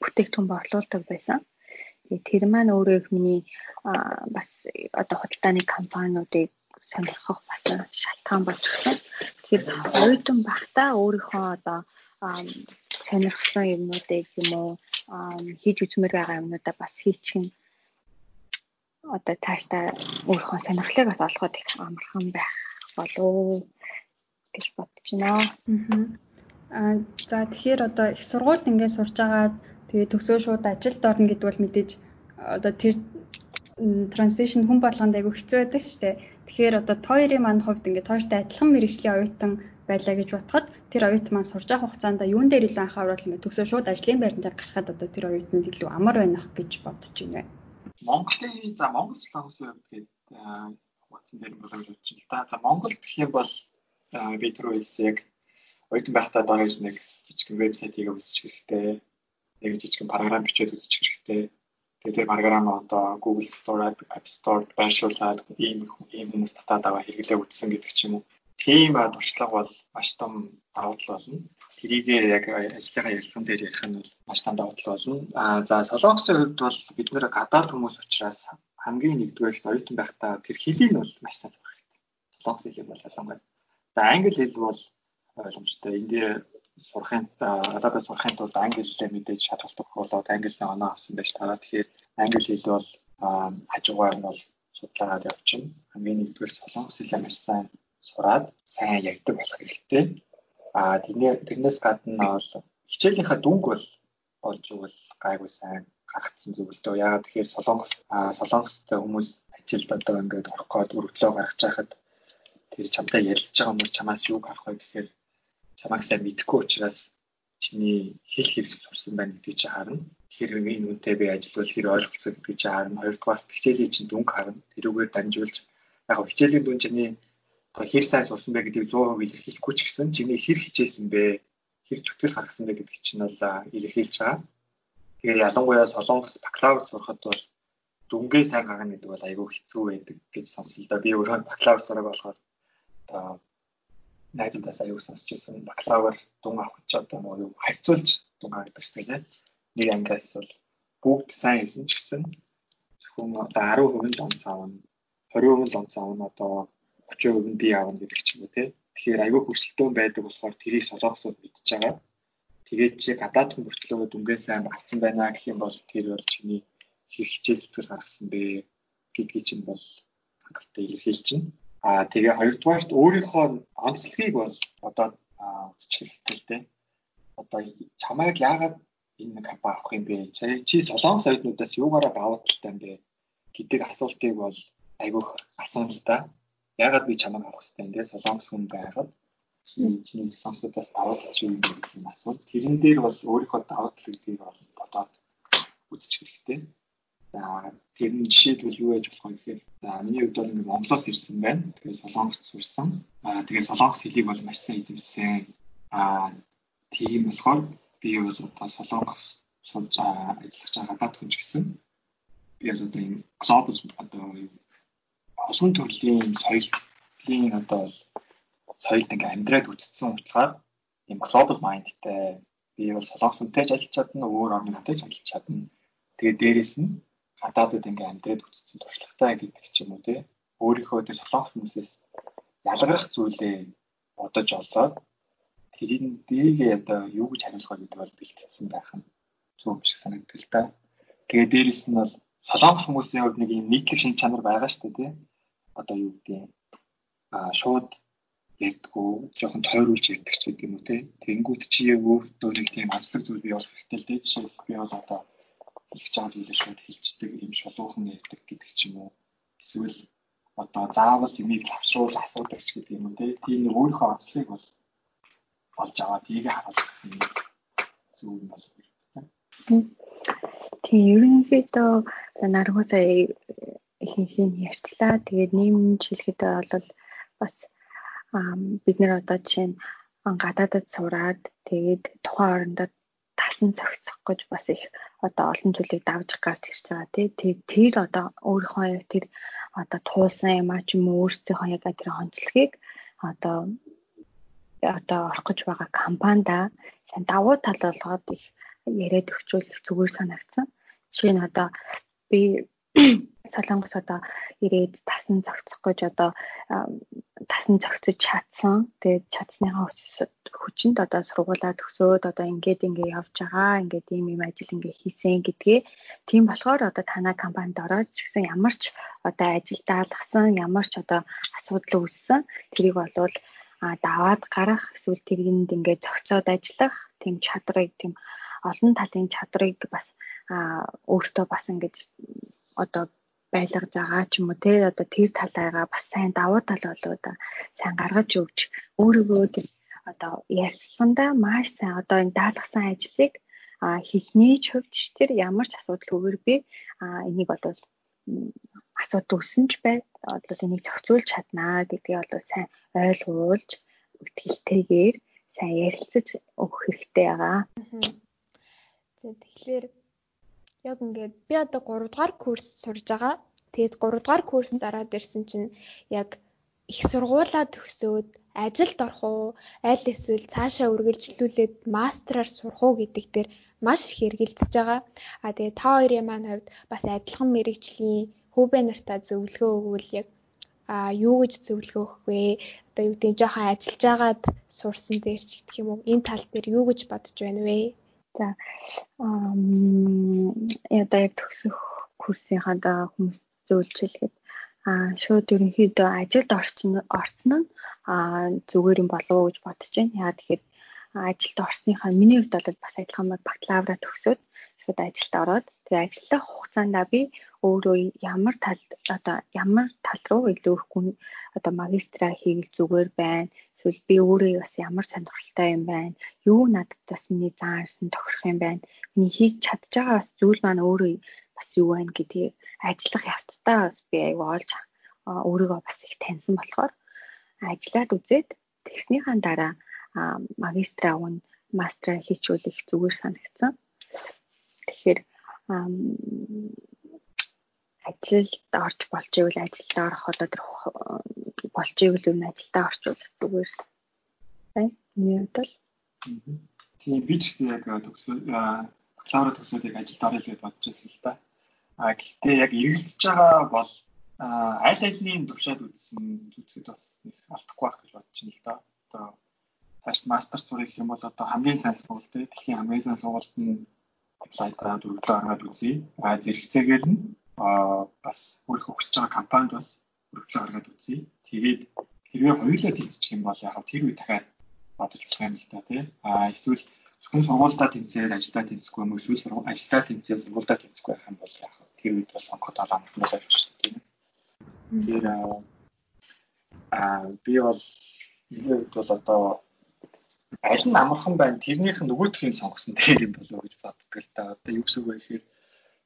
бүтээгдэхүүн борлуулдаг байсан. Тэр маань өөрөө их миний бас одоо худалдааны компаниудыг сонирхох бас шалтгаан болж өгсөн. Тэгэхээр оюутан багтаа өөрийнхөө одоо сонирхсан юмнуудыг юм уу хийж үзмээр байгаа юмнуудаа бас хийчих нь одоо цаашдаа өөрийнхөө сонирхлыг бас олоход их амархан байх болов гэж бодож байна. Аа за тэгэхээр одоо их сургуульд ингээд сурж байгаа тэгээ төгсөө шууд ажилд орно гэдэг бол мэдээж одоо тэр transition хүн болгонд айгүй хэцүү байдаг шүү дээ. Тэгэхээр одоо тойрын маань хувьд ингээд тойртой адилхан мэрэгжлийн оюутан байлаа гэж бодоход тэр оюутан маань сурж байгаа хугацаанд юун дээр илүү анхаарал ингээд төгсөө шууд ажлын байран дээр гарахад одоо тэр оюутанд илүү амар байх гэж бодож байна. Монголын за Монгол солонгосын хувьд гээд хугацаан дээр болоо гэж бодчих л та. За Монгол гэх юм бол би түрүү хэлсэн яг оюутан байхдаа дагаж нэг жижигхэн вебсайт хийгээ үзчих хэрэгтэй. Нэг жижигхэн програм бичээд үзчих хэрэгтэй. Тэгээд тэр програм одоо Google Store, App Store байршуулад ийм ийм хүмүүс татаад аваа хэрэглээ үзсэн гэдэг ч юм уу тийм туршлага бол маш том давуу тал болно. Тэрийг яг ажлынхаа ярилцсан дээр ярих нь бол маш том давуу тал болно. Аа за солонгосын хувьд бол бид нэр гадаад хүмүүс учраас хамгийн нэгдүгээр нь оюутан байхдаа тэр хэлийг нь бол маш сайн сурах хэрэгтэй. Солонгосын хэл бол ялангуяа. За англи хэл бол ойлгомжтой. Энд сурахын гадаадд сурахын тулд англи хэлээ мэдээж шалгалт болоод англи хэлний оноо авсан байж таараа. Тэгэхээр англи хэл бол хажуугаар нь бол судлаагаад явчихна. Хамгийн нэгдүгээр солонгос хэлээ маш сайн сураад сайн ярьдаг болох хэрэгтэй. Аа тэрнээс гадна бол хичээлийнхаа дүнг бол болж өгөл гайгүй сайн гаргацсан зүйл дөө. Яагаад тэгэхээр солонгос солонгостой хүмүүс ажилд одоо ингээд орох гээд өргөдлөө гаргаж байхад тэр чамтай ярилцж байгаа хүмүүс чамаас юу гарах вэ гэхээр чамайг сайн мэдэхгүй учраас чиний хэл хэрэгсэл сурсан байна гэдгийг чи харна. Тэгэхээр энэ үнтэй би ажиллавал хэр ойлголцоо гэдгийг чи харна. Хоёрдугаар хичээлийн чинь дүнг харна. Тэрүүгээр дамжуулж яг хичээлийн дүн чиний хэр сайн сурсан бэ гэдгийг 100% илэрхийлэхгүй ч гэсэн чиний хэр хичээсэн бэ, хэр зүтгэл гаргасан бэ гэдгийг чинь бол илэрхийлж байгаа. Тэгээ ялангуяа солонгос бакалавр сурахад бол дүнгээ сайн гаргана гэдэг бол айгүй хэцүү байдаг гэж сонслоо да. Би өөрөө бакалавр сураг болохоор одоо найзуудаас аюул сонсч байсан бакалавр дүн авах ч одоо нөгөө юу харьцуулж дүн авдаг ч тийм нэг ангиас бол бүгд сайн хийсэн ч гэсэн зөвхөн одоо 10% л онц аавна 20% л онц аавна одоо 30% нь би аавна гэдэг ч юм уу тийм. Тэгэхээр аюул хөрсөлтөө байдаг болохоор тэрийг солонгосууд мэдчихэж байгаа. Тэгээд чи гадаад хүн хүртлөө дүнгээ сайн авсан байна гэх юм бол тэр бол чиний хэрэг хичээл зүтгэл гаргасан бэ гэдгийг чинь бол хангалттай илэрхийлж чинь Аа тэгээ хоёрдугаарт өөрийнхөө онцлогийг бол одоо үзчих хэрэгтэй л дээ. Одоо чамайг яагаад энэ компани авах юм бэ? Чи солонгос оюутнуудаас юугаараа даваад талтай юм бэ гэдэг асуултыг бол айгүйх асууна л да. Яагаад би чамайг авах хэрэгтэй юм бэ? Солонгос хүн байгаад чиний солонгосуудаас даваад чи юм юм асуулт. Тэрэн дээр бол өөрийнхөө даваад тал гэдгийг бодоод үзчих хэрэгтэй. За тэр нь жишээлбэл юу яаж болох вэ гэхээр за миний хувьд бол ингээд Монголоос ирсэн байна. Тэгээд Солонгост сурсан. Аа тэгээд Солонгос хэлийг бол маш сайн эзэмсэн. Аа тийм болохоор би бол одоо Солонгос сурж ажиллаж байгаа гадаад хүн ч гэсэн би одоо энэ глобал одоо олон төрлийн соёлын одоо соёлд ингээ амьдраад үтцсэн учраас ийм global mindтэй би бол солонгос хүнтэй ч ажиллаж чадна, өөр орны хүнтэй ч ажиллаж чадна. Тэгээд дээрэс нь гадаадд ингээм амьдраад үтцсэн туршлагатай гэдэг ч юм уу тий өөрийнхөө тэр солонгос хүмүүсээс ялгарх зүйлээ бодож олоод тэрийг дээгээ одоо юу гэж хариулах вэ гэдэг бол бэлтгэсэн байх нь зөв биш санагддаг л да. Тэгээ дээрэс нь бол солонгос хүмүүсийн хувьд нэг юм нийтлэг шин чанар байгаа шүү дээ тий. Одоо юу гэдэг аа шууд ярьдгүү жоохон тойруулж ярьдаг ч гэдэг юм уу тий. Тэнгүүд чи өөртөө нэг тийм амсдаг зүйл бий болох хэрэгтэй л дээ. Жишээ нь би бол одоо хэлж байгаа зүйлээ шууд хэлцдэг юм шулуухан ярьдаг гэдэг ч юм уу. Эсвэл одоо заавал юмыг лавшруулж асуудаг ч гэдэг юм уу тийм нэг өөрийнхөө онцлогийг бол олж аваад тийг харуулах юм юм болов уу Тийм ерөнхийдөө наргуусаа ихэнх нь ярьчлаа. Тэгээд нийгэмч хэлэхдээ бол бас бид нэр одоо жишээ нь гадаадд сураад тэгээд тухайн орондоо тасан цогцох гэж бас их одоо олон зүйлийг давж гарч ирж байгаа тий. Тэр одоо өөрийнхөө яг тэр одоо туулсан юм а ч юм уу өөрсдийнхөө яг тэр хонцлогийг одоо одоо орох гэж байгаа компанида сайн давуу тал болгоод их яриад өгчүүл их зүгээр санагдсан. Жишээ нь одоо би Солонгос одоо ирээд тасан зохицох гэж одоо тасан зохицож чадсан. Тэгээд чадсныхаа хүчинд одоо сургуулаа төгсөөд одоо ингээд ингээд явж байгаа. Ингээд ийм ийм ажил ингээд хийсэн гэдгээ. Тийм болохоор одоо танай компанид ороод ч гэсэн ямар ч одоо ажил даалгасан, ямар ч одоо асуудал үүссэн тэрийг болвол даваад гарах эсвэл тэрийг ингээд зохицоод ажиллах тийм чадрыг тийм олон талын чадрыг бас өөртөө бас ингэж одоо байлгаж байгаа ч юм уу те одоо тэр талаагаа бас сайн давуу тал болоо да. Сайн гаргаж өгч өөрийгөө одоо ялцсандаа маш сайн. Одоо энэ даалгасан ажлыг хэлний хувьд ч тэр ямар ч асуудалгүйгээр би энийг бол асуудал ч бай одоо энийг зохицуулж чаднаа гэдгийг бол сайн ойлгуулж итгэлтэйгээр сайн ярилцаж өгөх хэрэгтэй байгаа. Тэгэхээр яг ингээд би одоо 3 дугаар курс сурж байгаа. Тэгээд 3 дугаар курс дараад ирсэн чинь яг их сургуулаа төгсөөд ажилд орох уу, аль эсвэл цаашаа үргэлжлүүлээд мастраар сурах уу гэдэг дээр маш их эргэлдэж байгаа. А тэгээ та хоёрын маань хувьд бас адилхан мэрэгжлийн хүүбэ нартаа зөвлөгөө өгвөл яг а юу гэж зөвлөгөө өгөх вэ? Одоо юу гэдэг жоохон ажиллаж байгаад сурсан дээр ч гэх юм уу энэ тал дээр юу гэж бодож байна вэ? За яда яг төгсөх курсынхаа да хүмүүс зөвлөлчилгээд а шууд ерөнхийдөө ажилд орсон нь а зүгээр юм болов уу гэж бодож байна. Яа тэгэхээр ажилд орсныхаа миний хувьд бол бас адилхан бакалавра төгсөөд шууд ажилд ороод Тэгээ ажиллах хугацаанд би өөрөө ямар тал одоо ямар тал руу илүү их гүн одоо магистра хийх зүгээр байна. Эсвэл би өөрөө бас ямар сонирхолтой юм байна. Юу надад бас миний заасан тохирох юм байна. Миний хийж чадж байгаа бас зүйл маань өөрөө бас юу байна гэдгийг ажиллах явцдаа бас би аюу олж өөрийгөө бас их таньсан болохоор ажиллаад үзээд тэгснийхаа дараа магистра өгн мастера хийчүүлэх зүгээр санагдсан. Тэгэхээр ажилд орж болж ивэл ажилд орох одоо тэр болж ивэл юу ажилдаа орчуулах зүгээр. Сайн. Миний хувьд бол тийм би ч гэсэн яг төгсөө бакалавр төгсөөд яг ажилд орё гэж бодож байсан л да. А гэхдээ яг эргэлдэж байгаа бол аль альний төвшөөд үзсэн үзэхэд бас их алдахгүй байх гэж бодож байна л да. Одоо цааш мастер сурах юм бол одоо хамгийн сайн сургууль дэлхийн хамгийн сайн сургуульд нь лайтраад өглөө хараад үзье. А зэрэгцээгээр нь бас өөрөө хүсэж байгаа компанид бас өглөө хараад үзье. Тэгээд хэрвээ хоёулаа тэнцчих юм бол яг тэр үе дахиад бодож болох юм л та тий. А эсвэл зөвхөн сургуульдаа тэнцээр ажилдаа тэнцэхгүй юм эсвэл ажилдаа тэнцээр сургуульдаа тэнцэхгүй байх юм бол яг тэр үед бол сонгоход олон амтнаас авч шүү дээ. Тэр а би бол энэ үед бол одоо аль нь амархан байна тэрнийх нь нөгөөдхийн сонгосон дээр юм болов гэж боддог л да. Одоо юу гэсэн үг вэ гэхээр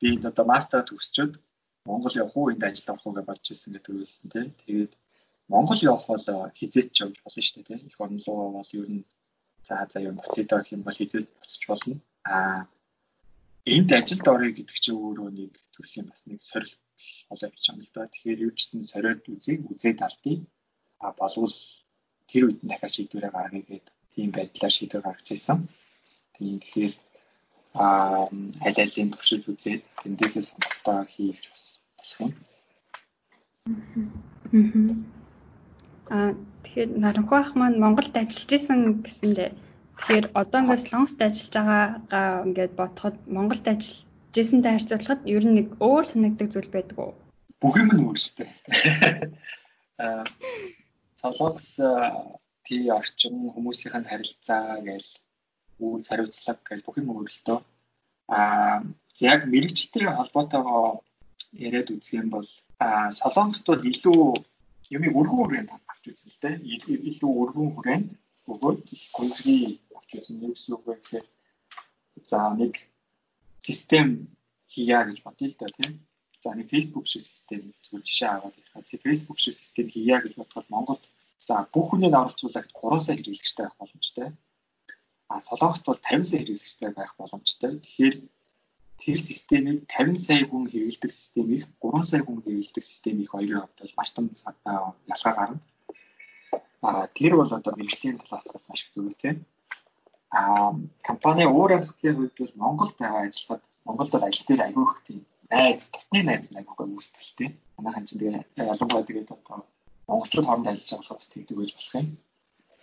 би одоо мастер төгсчөөд Монгол явах уу энд ажил авах уу гэж бодож ирсэн гэдэг үйлсэн тий. Тэгээд Монгол явах бол хизээч явж болно шүү дээ тий. Орн руу бол ер нь за за юм буцаад авах юм бол хизээч буцаж болно. Аа энд ажилд орё гэдэг чинь өөрөө нэг төрлийн бас нэг сорилт болоо байгаа юм л да. Тэгэхээр юу ч гэсэн сориод үзье, үзээд алдъя. А болвол тэр үед дахиад шийдвэрээ гаргая гэдэг тийм байдлаар шийдвэр гаргаж ирсэн. Тэгэхээр аа аль алийг төвшиж үзээд тэндээсээ сонголтоо хийлж бас болох юм. Аа тэгэхээр наранхуу ах маань Монголд ажиллаж исэн гэсэндээ тэгэхээр одоо ингээд Солонгост ажиллаж байгаагаа ингээд бодоход Монголд ажиллаж исэнтэй харьцуулахад ер нь нэг өөр санагддаг зүйл байдаг уу? Бүх юм нь өөр шүү дээ. Аа Солонгос тий орчин хүмүүсийн харилцаа гээл үйл хариуцлага гээл бүх юм өөрлөлтөө аа яг мэрэгчтэй холбоотойгоо яриад үзэх юм бол аа солонгост бол илүү юмыг өргөн хүрээнд авч үзэн л дээ. Илүү өргөн хүрээнд өгөөд гүнзгий авч үзэн нэг зүйл үг гэхээр за нэг систем хийя гэж бодъё л да тийм. За нэг Facebook шиг систем зүгээр жишээ аваад ярих. Facebook шиг систем хийя гэж бодоход Монголд За бүх хүнийг оролцуулаад 3 сая хэрэглэгчтэй байх боломжтой. А Солонгост бол 50 сая хэрэглэгчтэй байх боломжтой. Тэгэхээр тэр системийг 50 сая хүн хэрэглэдэг системийг 3 сая хүн хэрэглэдэг системийг хоёрын хувьд бол маш том ялгаа гарна. А тэр бол одоо мэрэгжлийн талаас бол маш их зүйл тийм. А компани өөр амьсгалын хувьд бол Монголд байгаа ажиллахад Монголд бол ажил дээр аягүй их тийм найз, татны найз аягүй үүсдэлтэй. Манайхан чинь тэгээ ялангуяа тэгээд одоо монголчууд хооронд ажиллаж байгаа болохоос тэгдэг байж болох юм.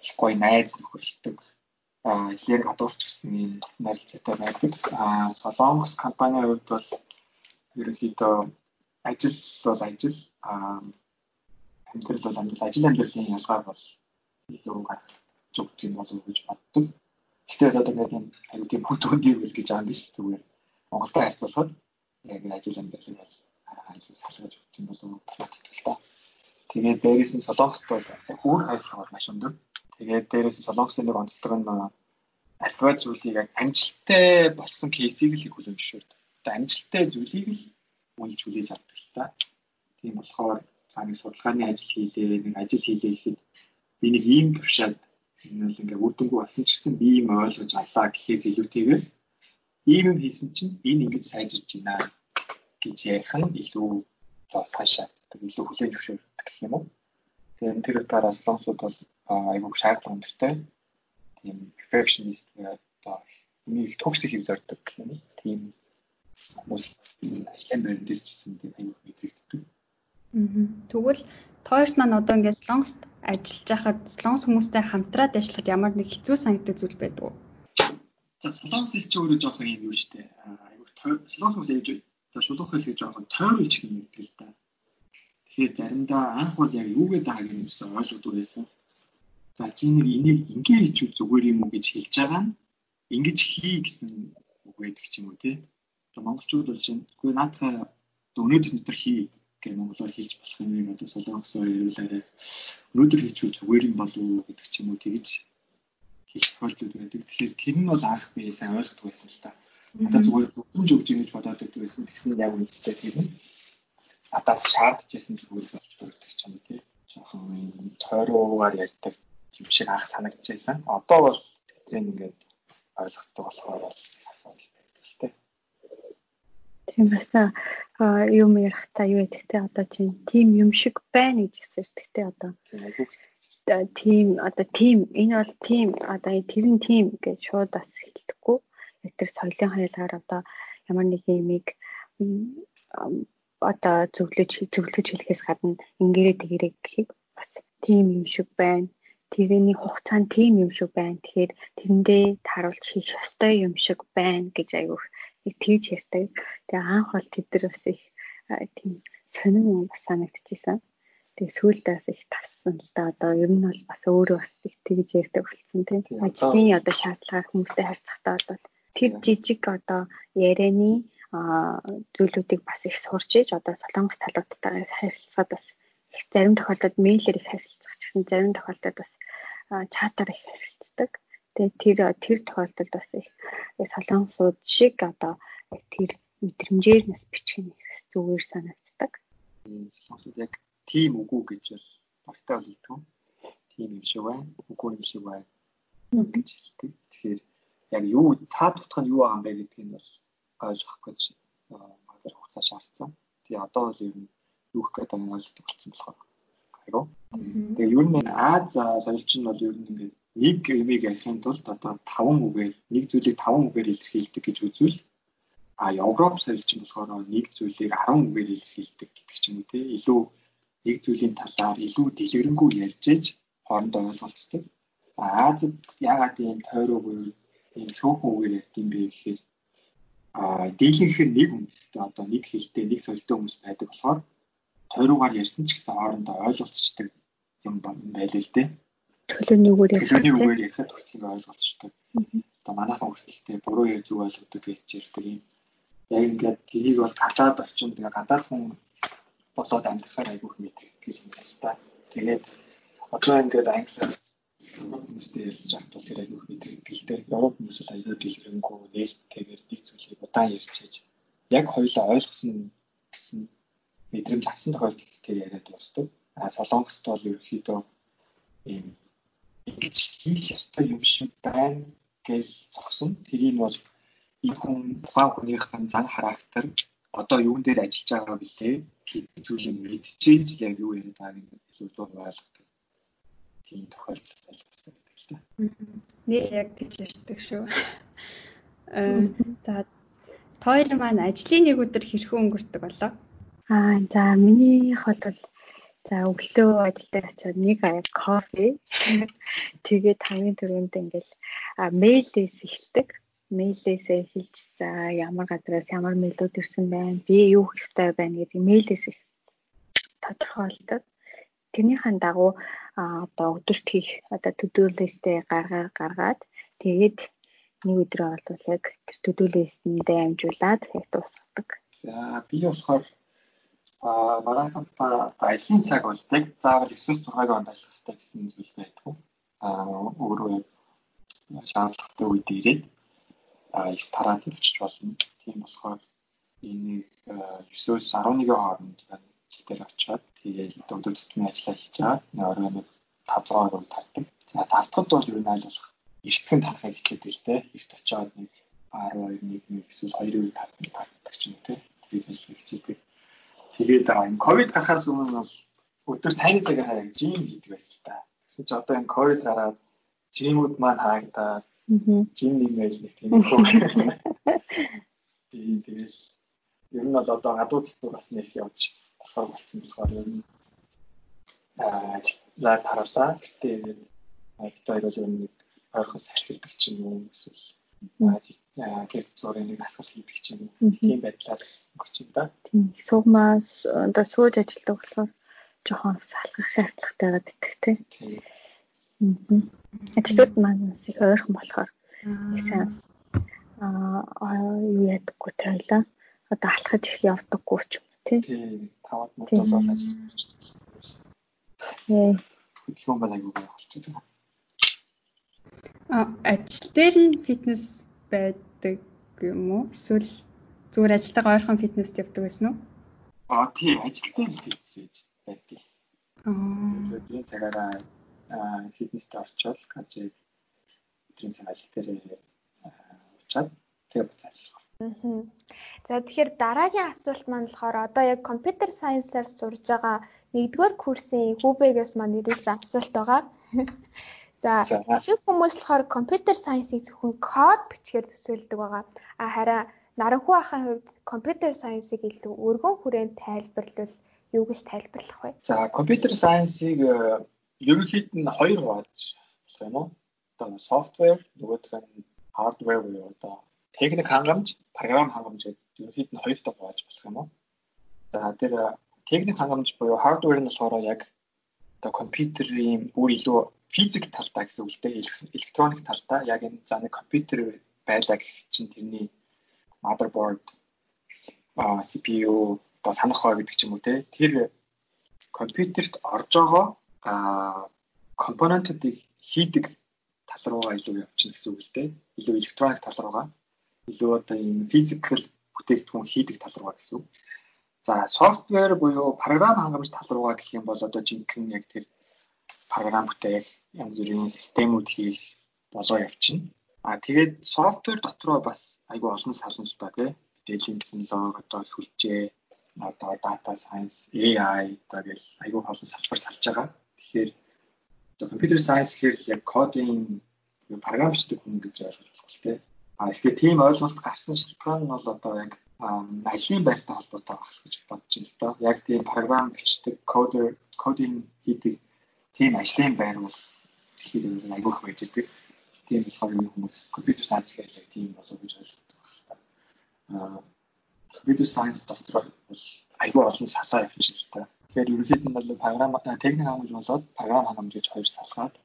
Их гоё найз нөхөрлөдөг ажлын гадуурч гэсэн юм найралцаатай байдаг. Аа Солонгос компанийн хувьд бол ерөнхийдөө ажил бол ажил аа амьдрал бол амьдрал ажил амьдралын ялгаа бол илүү гарч зүгт юм болов уу гэж боддог. Гэхдээ одоо ингээд юм аюу тийм хөтөндий үйл гэж байгаа юм биш зүгээр. Монголтой харьцуулахад яг ажил амьдралыг бол аюу салгаж өгч юм болов уу гэж боддог л та. Тэгээд дээрээс нь Солонгост бол өөр хайрлага маш өндөр. Тэгээд дээрээс нь Солонгосын нэг онцлог нь альва зүйлийг яг амжилттай болсон кейсийг л их зөвшөөрдөг. Одоо амжилттай зүйлийг л үнэлж хүлээж авдаг л та. Тийм болохоор цаа нэг судалгааны ажил хийлээ, нэг ажил хийлээ гэхэд би нэг ийм төвшөөд энэ бол ингээ үр дүнгүй болсон ч гэсэн би ийм ойлгож авлаа гэхээс илүүтэйгээр ийм юм хийсэн чинь энэ ингэж сайжирч байна гэж ярих нь илүү цаашаа илүү хүлээн зөвшөөрдөг гэх юм уу. Тэгээд тэр утгаараа солонгосууд бол айгүй шаардлага өндөртэй. Тийм perfectionist одоо нэг төгсөх хэв зорддог гэх юм. Тийм хүмүүс ажлын байр гэсэн тийм айгүй мэдрэгддэг. Аа. Тэгвэл тойрт маань одоо ингээд солонгост ажиллаж байхад солонгос хүмүүстэй хамтраад ажиллахад ямар нэг хэцүү санагддаг зүйл байдаг уу? За солонгос хэл чинь өөрөө жоох юм юу штэ. Айгүй солонгос хүмүүс яаж шулуух хэл гэж жоох тойр үеч юм гэдэг л да. Тэгэхээр заримдаа анх бол яг юугээд байгааг нь өсөө ойлгодог байсан. За чи нэг энийг ингээ хийчихвэл зүгээр юм уу гэж хэлж байгаа нь ингэж хий гэсэн үг байдаг ч юм уу тий. Одоо монголчууд бол чинь үгүй наадхаа өнөөдөр өдөр хий гэх монголоор хийж болох юм одоо солонгосоор ирүүлээрээ өнөөдөр хийчихвэл зүгээр юм болов уу гэдэг ч юм уу тэгж хийж тохиолдлууд байдаг. Тэгэхээр тэр нь бол анх би сайн ойлгохгүй байсан л та. Надад зүгээр зөвхөн өгч юм гэж бодоод байдаг байсан. Тэгсэн яг үнэтэй нь надаас шаардж байсан зүгээр болж өгдөг ч юм уу тий. Жохон тойроогаар ярьдаг юм шиг анх санагдчихсан. Одоо бол тэдний ингээд ойлгохтой болохоор асуудал байдаг л тий. Тийм бас юм ярахтаа юу гэдэгтэй одоо чинь тим юм шиг байна гэж хэлсэжтэй одоо. Тийм одоо тим энэ бол тим одоо тэр нь тим гэж шууд бас хэлдэггүй. Яг тэр соёлын хайлгаар одоо ямар нэг юмыг одоо зөвлөж зөвлөж хэлэхээс гадна ингэрээ тэгэрэг гэхийг бас тим юм шиг байна. Тэрний хугацаанд тим юм шиг байна. Тэгэхээр тэрэндээ таруулж хийх ёстой юм шиг байна гэж аягүй их тэгж ярьдаг. Тэгээ анх бол тэд нар бас их тийм сонин юм бас санагдчихсан. Тэгээ сүүлдээс их тассан л да. Одоо ер нь бол бас өөрөө бас их тэгж ярьдаг болсон тийм. Ажлын одоо шаардлагаар хүмүүстэй харьцахтаа бол тэр жижиг одоо ярианы зүйлүүдийг бас их сурч иж одоо солонгос талуудтайгаа харилцаад бас их зарим тохиолдолд мэйлээр их харилцах ч гэсэн зарим тохиолдолд бас чатаар их харилцдаг. Тэгээ тэр тэр тохиолдолд бас их солонгосууд шиг одоо тэр мэдрэмжээр нас бичих нь их зүгээр санагддаг. Солонгосууд яг тийм үгүй гэж бол багтаа бол хэлдэг. Тийм юм шиг байна. Үгүй юм шиг байна гэж хэлдэг. Тэгэхээр яг юу цаад утга нь юу байгаа юм бэ гэдгийг нь бол ойлгох гэж магадгүй хугацаа шаардсан. Тэгээ одоо бол ер нь юу гэх гэдэг нь ойлгох болсон болохоор айгу. Тэгээ ер нь Аз соёлч нь бол ер нь ингээд нэг юмыг ярихын тулд одоо 5 үгээр нэг зүйлийг 5 үгээр илэрхийлдэг гэж үзвэл а Европ соёлч нь болохоор нэг зүйлийг 10 үгээр илэрхийлдэг гэдэг ч юм уу те илүү нэг зүйлийн талаар илүү дэлгэрэнгүй ярьж ээж хоорондоо ойлголцдог. Азад ягаад ийм тойроогүй ийм шүүхэн үгээр ярьд юм бэ гэхээр дийлэнх нь нэг үндэстэй одоо нэг хэлтэй нэг соёлтой хүмүүс байдаг болохоор тойруугаар ярьсан ч гэсэн хоорондоо ойлголцдог юм байлээ л дээ. Төлөөний үгээр ярих. Төлөөний үгээр ярихад хүртэл ойлголцдог. Одоо манайхан хүртэлтэй буруу яа зүг ойлгодог гэж ярьдаг юм. Яг ингээд тэрийг бол гадаад орчинд тэгээ гадаад хүн болоод амьдрахаар айгүйх мэдэх гэж юм байна та. Тэгээд одоо ингээд англиар хүмүүстэй ярьж байхад бол тэр айгүйх мэдэх гэлтэй. Европ хүмүүс бол аюул дэлгэрэнгүй нээлттэйгээр нэг зүйлийг удаан ярьж чиж яг хоёулаа ойлгосон гэсэн мэдрэмж авсан тохиолдолд тэр яриад дуустав. А солонгост бол ерөөхдөө ийм ингэж хийх ёстой юм шиг байна гэж зогсон. Тэрийг бол энэ хүн тухайн хүнийхэн зан характер одоо юун дээр ажиллаж байгаа билээ гэдэг зүйлийг мэдчихэж яг юу яриад байгааг илүү зур ойлгох. Тийм тохиолдол болсон гэдэг л та. Нэр яг тийж ярьдаг шүү. Э за хоёр маань ажлын нэг өдөр хэрхэн өнгөрдөг болоо? Аа за минийх бол За өглөө ажил дээр очиод нэг аяг кофе тэгээд хамгийн түрүүнд ингээл мэйлээс эхэлдэг. Мэйлээс эхэлж за ямар газраас ямар мэйлүүд ирсэн байна, би юу хийх ёстой байна гэдэг мэйлээс их тодорхойлдог. Тэрнийхэн дагуу одоо өдөрт хийх одоо to-do list-ээ гаргаа гаргаад тэгээд нэг өдрөө бол яг тэр to-do list-ндээ амжуулаад яг дуусгадаг. За би болохоор а марафонта ажлын цаг бол яг заавал 9-6 хононд ажиллах хэрэгтэй гэсэн зүйл байдгүй. а өөрөө шаардлагатай үед ирээд а их тараад явчих болно. Тийм болохоор энийг 9-өөс 11 хооронд дээр очиод тэгээд өдөр тутмын ажиллаа хийж байгаа. Орой нэг 5 6 хоног тардаг. За тартахад бол нь аль болох эртхэн тарахыг хичээдэг л дээ. Эрт очиод нэг 12 нэг нэг эсвэл 2 үе тардаг ч юм уу те. Тэгээд хичээдэг. Тэгээд энэ ковид гарахаас өмнө бол өдөр цайны цагаар хараа жим хийдэг байсан та. Гэсэн чи одоо энэ ковид гараад жимүүд маань хаагдаад жим нэмэл нэг тийм хөө. Тийм тэгэл ер нь бол одоо гадууд хэлтүү бас нэг явж болохоор болсон болохоор ер нь аа лайв хараасаа гэтээ одоо бол ер нь ойрхон салхилдаг ч юм уу эсвэл гэрд зургийн нэг асгал хийдэг ч юм уу. Тийм байдлаар өгч юм да. Тийм. Суугмаа одоо сууж ажилладаг болохоор жоохон салгах шаардлагатай байдаг тийм. Тийм. Ажлууд маань их ойрхон болохоор их сайн аа юу ядаггүй тайлаа. Одоо алхаж их явдаггүй ч юм тий. Тий, таваад мотор бол ажиллаж Ээ. хөдөлгөөн бол аягүй гоё болчихсон байна. А ажил дээр нь фитнес байдаг юм уу? Эсвэл зүгээр ажилтайгаа ойрхон фитнест явдаг гэсэн үү? Аа тий, ажил дээр фитнес хийж байдаг. Аа. Өдрийн цагаараа фитнест орчвол гажиг өдрийн цаг ажил дээр очиад тэгээ буцаж ажиллах. За тэгэхээр дараагийн асуулт маань болохоор одоо яг компьютер сайенсаар сурж байгаа нэгдүгээр курсын хүүбэгээс маань ирүүлсэн асуулт байгаа. За их хүмүүс болохоор компьютер сайенсыг зөвхөн код бичгээр төсөөлдөг байгаа. А харин наранхуу ахын хувьд компьютер сайенсыг илүү өргөн хүрээнд тайлбарлавал юу гэж тайлбарлах вэ? За компьютер сайенсыг ерөнхийд нь хоёр хувааж болох юм уу? Одоо софтвер нөгөөх нь хардвер буюу одоо техник хангамж, програм хангамж гэдэг ерөнхийд нь хоёртой хувааж болох юм уу? За тэр техник хангамж буюу хардвер нь болохоор яг одоо компьютерийн бүр илүү физик талдаа гэсэн үг л дээ. Электроник талдаа яг энэ за нэг компьютер байлаа гэх чинь тэрний motherboard а CPU одоо санах хоо гэдэг ч юм уу те. Тэр компьютерт орж байгаа а компонентуудыг хийдэг тал руугаа илүү явчихна гэсэн үг л дээ. Илүү электроник тал руугаа илүү одоо ийм физикал бүтээгдэхүүн хийдэг тал руугаа гэсэн За софтвер буюу програм хангамж тал руугаа гэх юм бол одоо жинхэнэ яг тэр програм бүтээх янз бүрийн системүүд хийх болоо явчихна. А тэгээд софтвер дотроо бас айгүй олон саламжтай тий. Мэдээллийн технологи одоо сүлжээ одоо data science, AI гэл айгүй олон салбар салж байгаа. Тэгэхээр computer science гэхэл яг кодын програм бичдэг хүн гэж ойлгож байна тий. А тэгэхээр тийм ойлголт гарсан шалтгаан нь бол одоо яг ажлын байртай холбоотой байх гэж бодож байна л доо. Яг тийм програм бичдэг, кодер, кодинг хийдэг тийм ажлын байр бол дэлхийд айгүй их байж байгаа. Тийм болохоор юм хүмүүс компьютер сайенс гэдэг тийм болов гэж ойлгодог байна. Аа компьютер сайенс доктор бол айгүй олон салаа явчихсан л та. Тэгэхээр ерөнхийд нь бол програм техник хангамж болоод програм хангамж гэж хоёр салгаад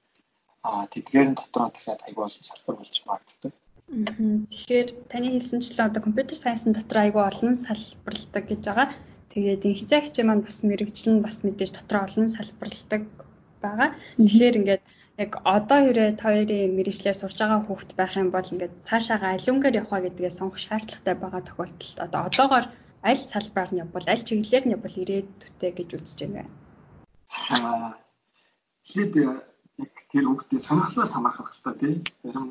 аа тэдгээр нь дотроо дахиад айгүй олон салбар болж магаддаг. Тэгэхээр таны хэлсэнчлэн одоо компьютер сайенсын дотор айгүй олон салбарладаг гэж байгаа. Тэгээд инхцээ хичээл маань бас мэрэгчлэн бас мэдээж дотор олон салбарладаг байгаа. Тэгэхээр ингээд яг одоо та хоёрын мэрэгчлээ сурж байгаа хүүхэд байх юм бол ингээд цаашаага алиунгаар явах гэдгээ сонгох шаардлагатай байгаа тохиолдолд одоо одоогоор аль салбараар нь явбал аль чиглэлээр нь явбал ирээдүйтэй гэж үзэж байна. Аа хэд яг тэр хүүхдээ сонирхлоос хамаарах хэрэгтэй тийм. Зарим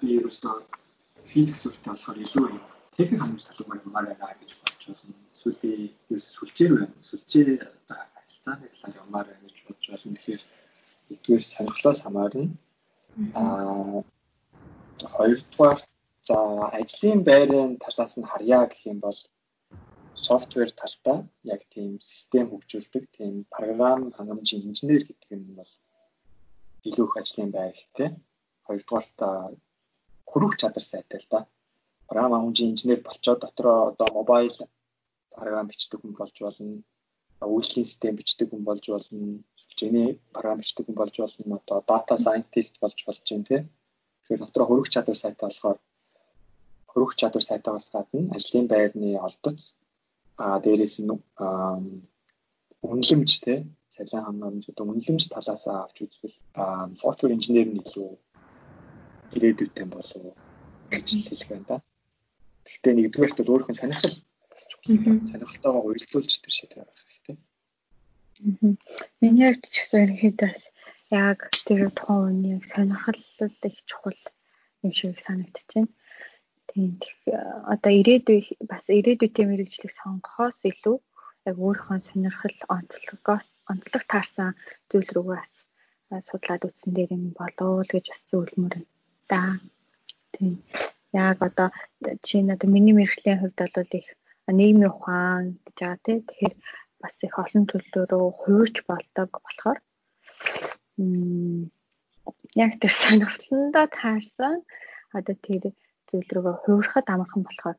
би ерөөсөө физик сүртэй болохоор илүү техник хангамж талбар юмар байна гэж бодож байна. Би ерөөс сүлжээр байна. Сүлжээ одоо харилцааны талаар юмар байна гэж бодож байна. Тэгэхээр нэгдүгээр сонирхлоос хамаарна. Аа хоёрдугаар за ажлын байрын талаас нь харьяа гэх юм бол софтвер талдаа яг тийм систем хөгжүүлдэг тийм програм хангамжийн инженер гэдэг юм бол илүү их ажлын байр хэрэгтэй. Хоёрдугаарт хөрөх чадвар сайтай л да. Програм хангамжийн инженер болчоод дотроо одоо мобайл програм бичдэг хүн болж болно. Үйлдвэрлэлийн систем бичдэг хүн болж болно. Сүлжээний програм бичдэг хүн болж болно. Одоо data scientist болж болж байна тий. Тэгэхээр дотроо хөрөх чадвар сайтай болохоор хөрөх чадвар сайтаагаас гадна ажлын байрны олдоц а дээрээс нь үнэлэмж тий цалин хангамж одоо үнэлэмж талаас авч үзвэл софтвер инженер нь илүү ирээдүйтэй болов уу гэж хэлэх байна да. Гэхдээ нэгдүгээрт бол нь сонирхол сонирхолтойгоо уялдуулж тэр шийдвэр гаргах хэрэгтэй. Миний хувьд ч гэсэн ерөнхийдөө яг тэр тухайн үеийн яг сонирхол их чухал юм шиг санагдчихэв. Тийм одоо ирээдүй бас ирээдүйтэй мэрэгжлийг сонгохоос илүү яг өөрийнхөө сонирхол онцлогоос онцлог таарсан зүйл рүү бас судлаад үзсэн дээр юм болов уу гэж бас зөвлөмөр байна да. Тийм. Яг одоо чинь одоо миний мэрэгчлийн хувьд бол их нийгмийн ухаан гэж байгаа тийм. Тэгэхээр бас их олон төлөв рүү хуурч болдог болохоор яг тэр сонирхлондоо таарсан одоо тэр зүйл рүүгээ хуурахад амархан болохоор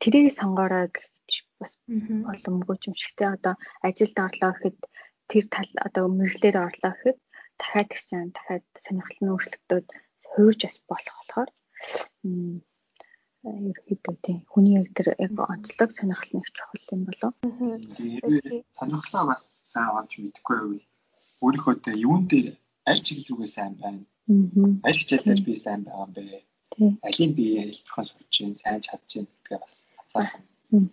тэрийг сонгоорой гэж бас боломгүй юм шигтэй одоо ажилд орлоо гэхэд тэр тал одоо мэрэгчлэр орлоо гэхэд дахиад ирсэн дахиад сонирхол нь өөрчлөгдөд хуурж бас болох болохоор ерөөдөө тийм хүний яг тэр яг онцлог сонирхол нэг чухал юм болов. Сонирхлоо бас сайн олж мэдэхгүй байвал өөрийнхөө тэ юун дээр аль чиглэлүүгээ сайн байна. Аль хичээл дээр би сайн байгаа юм бэ? Алийн би ялтрахаа сурч чинь сайн чадж чинь гэдгээ бас анзаарах юм.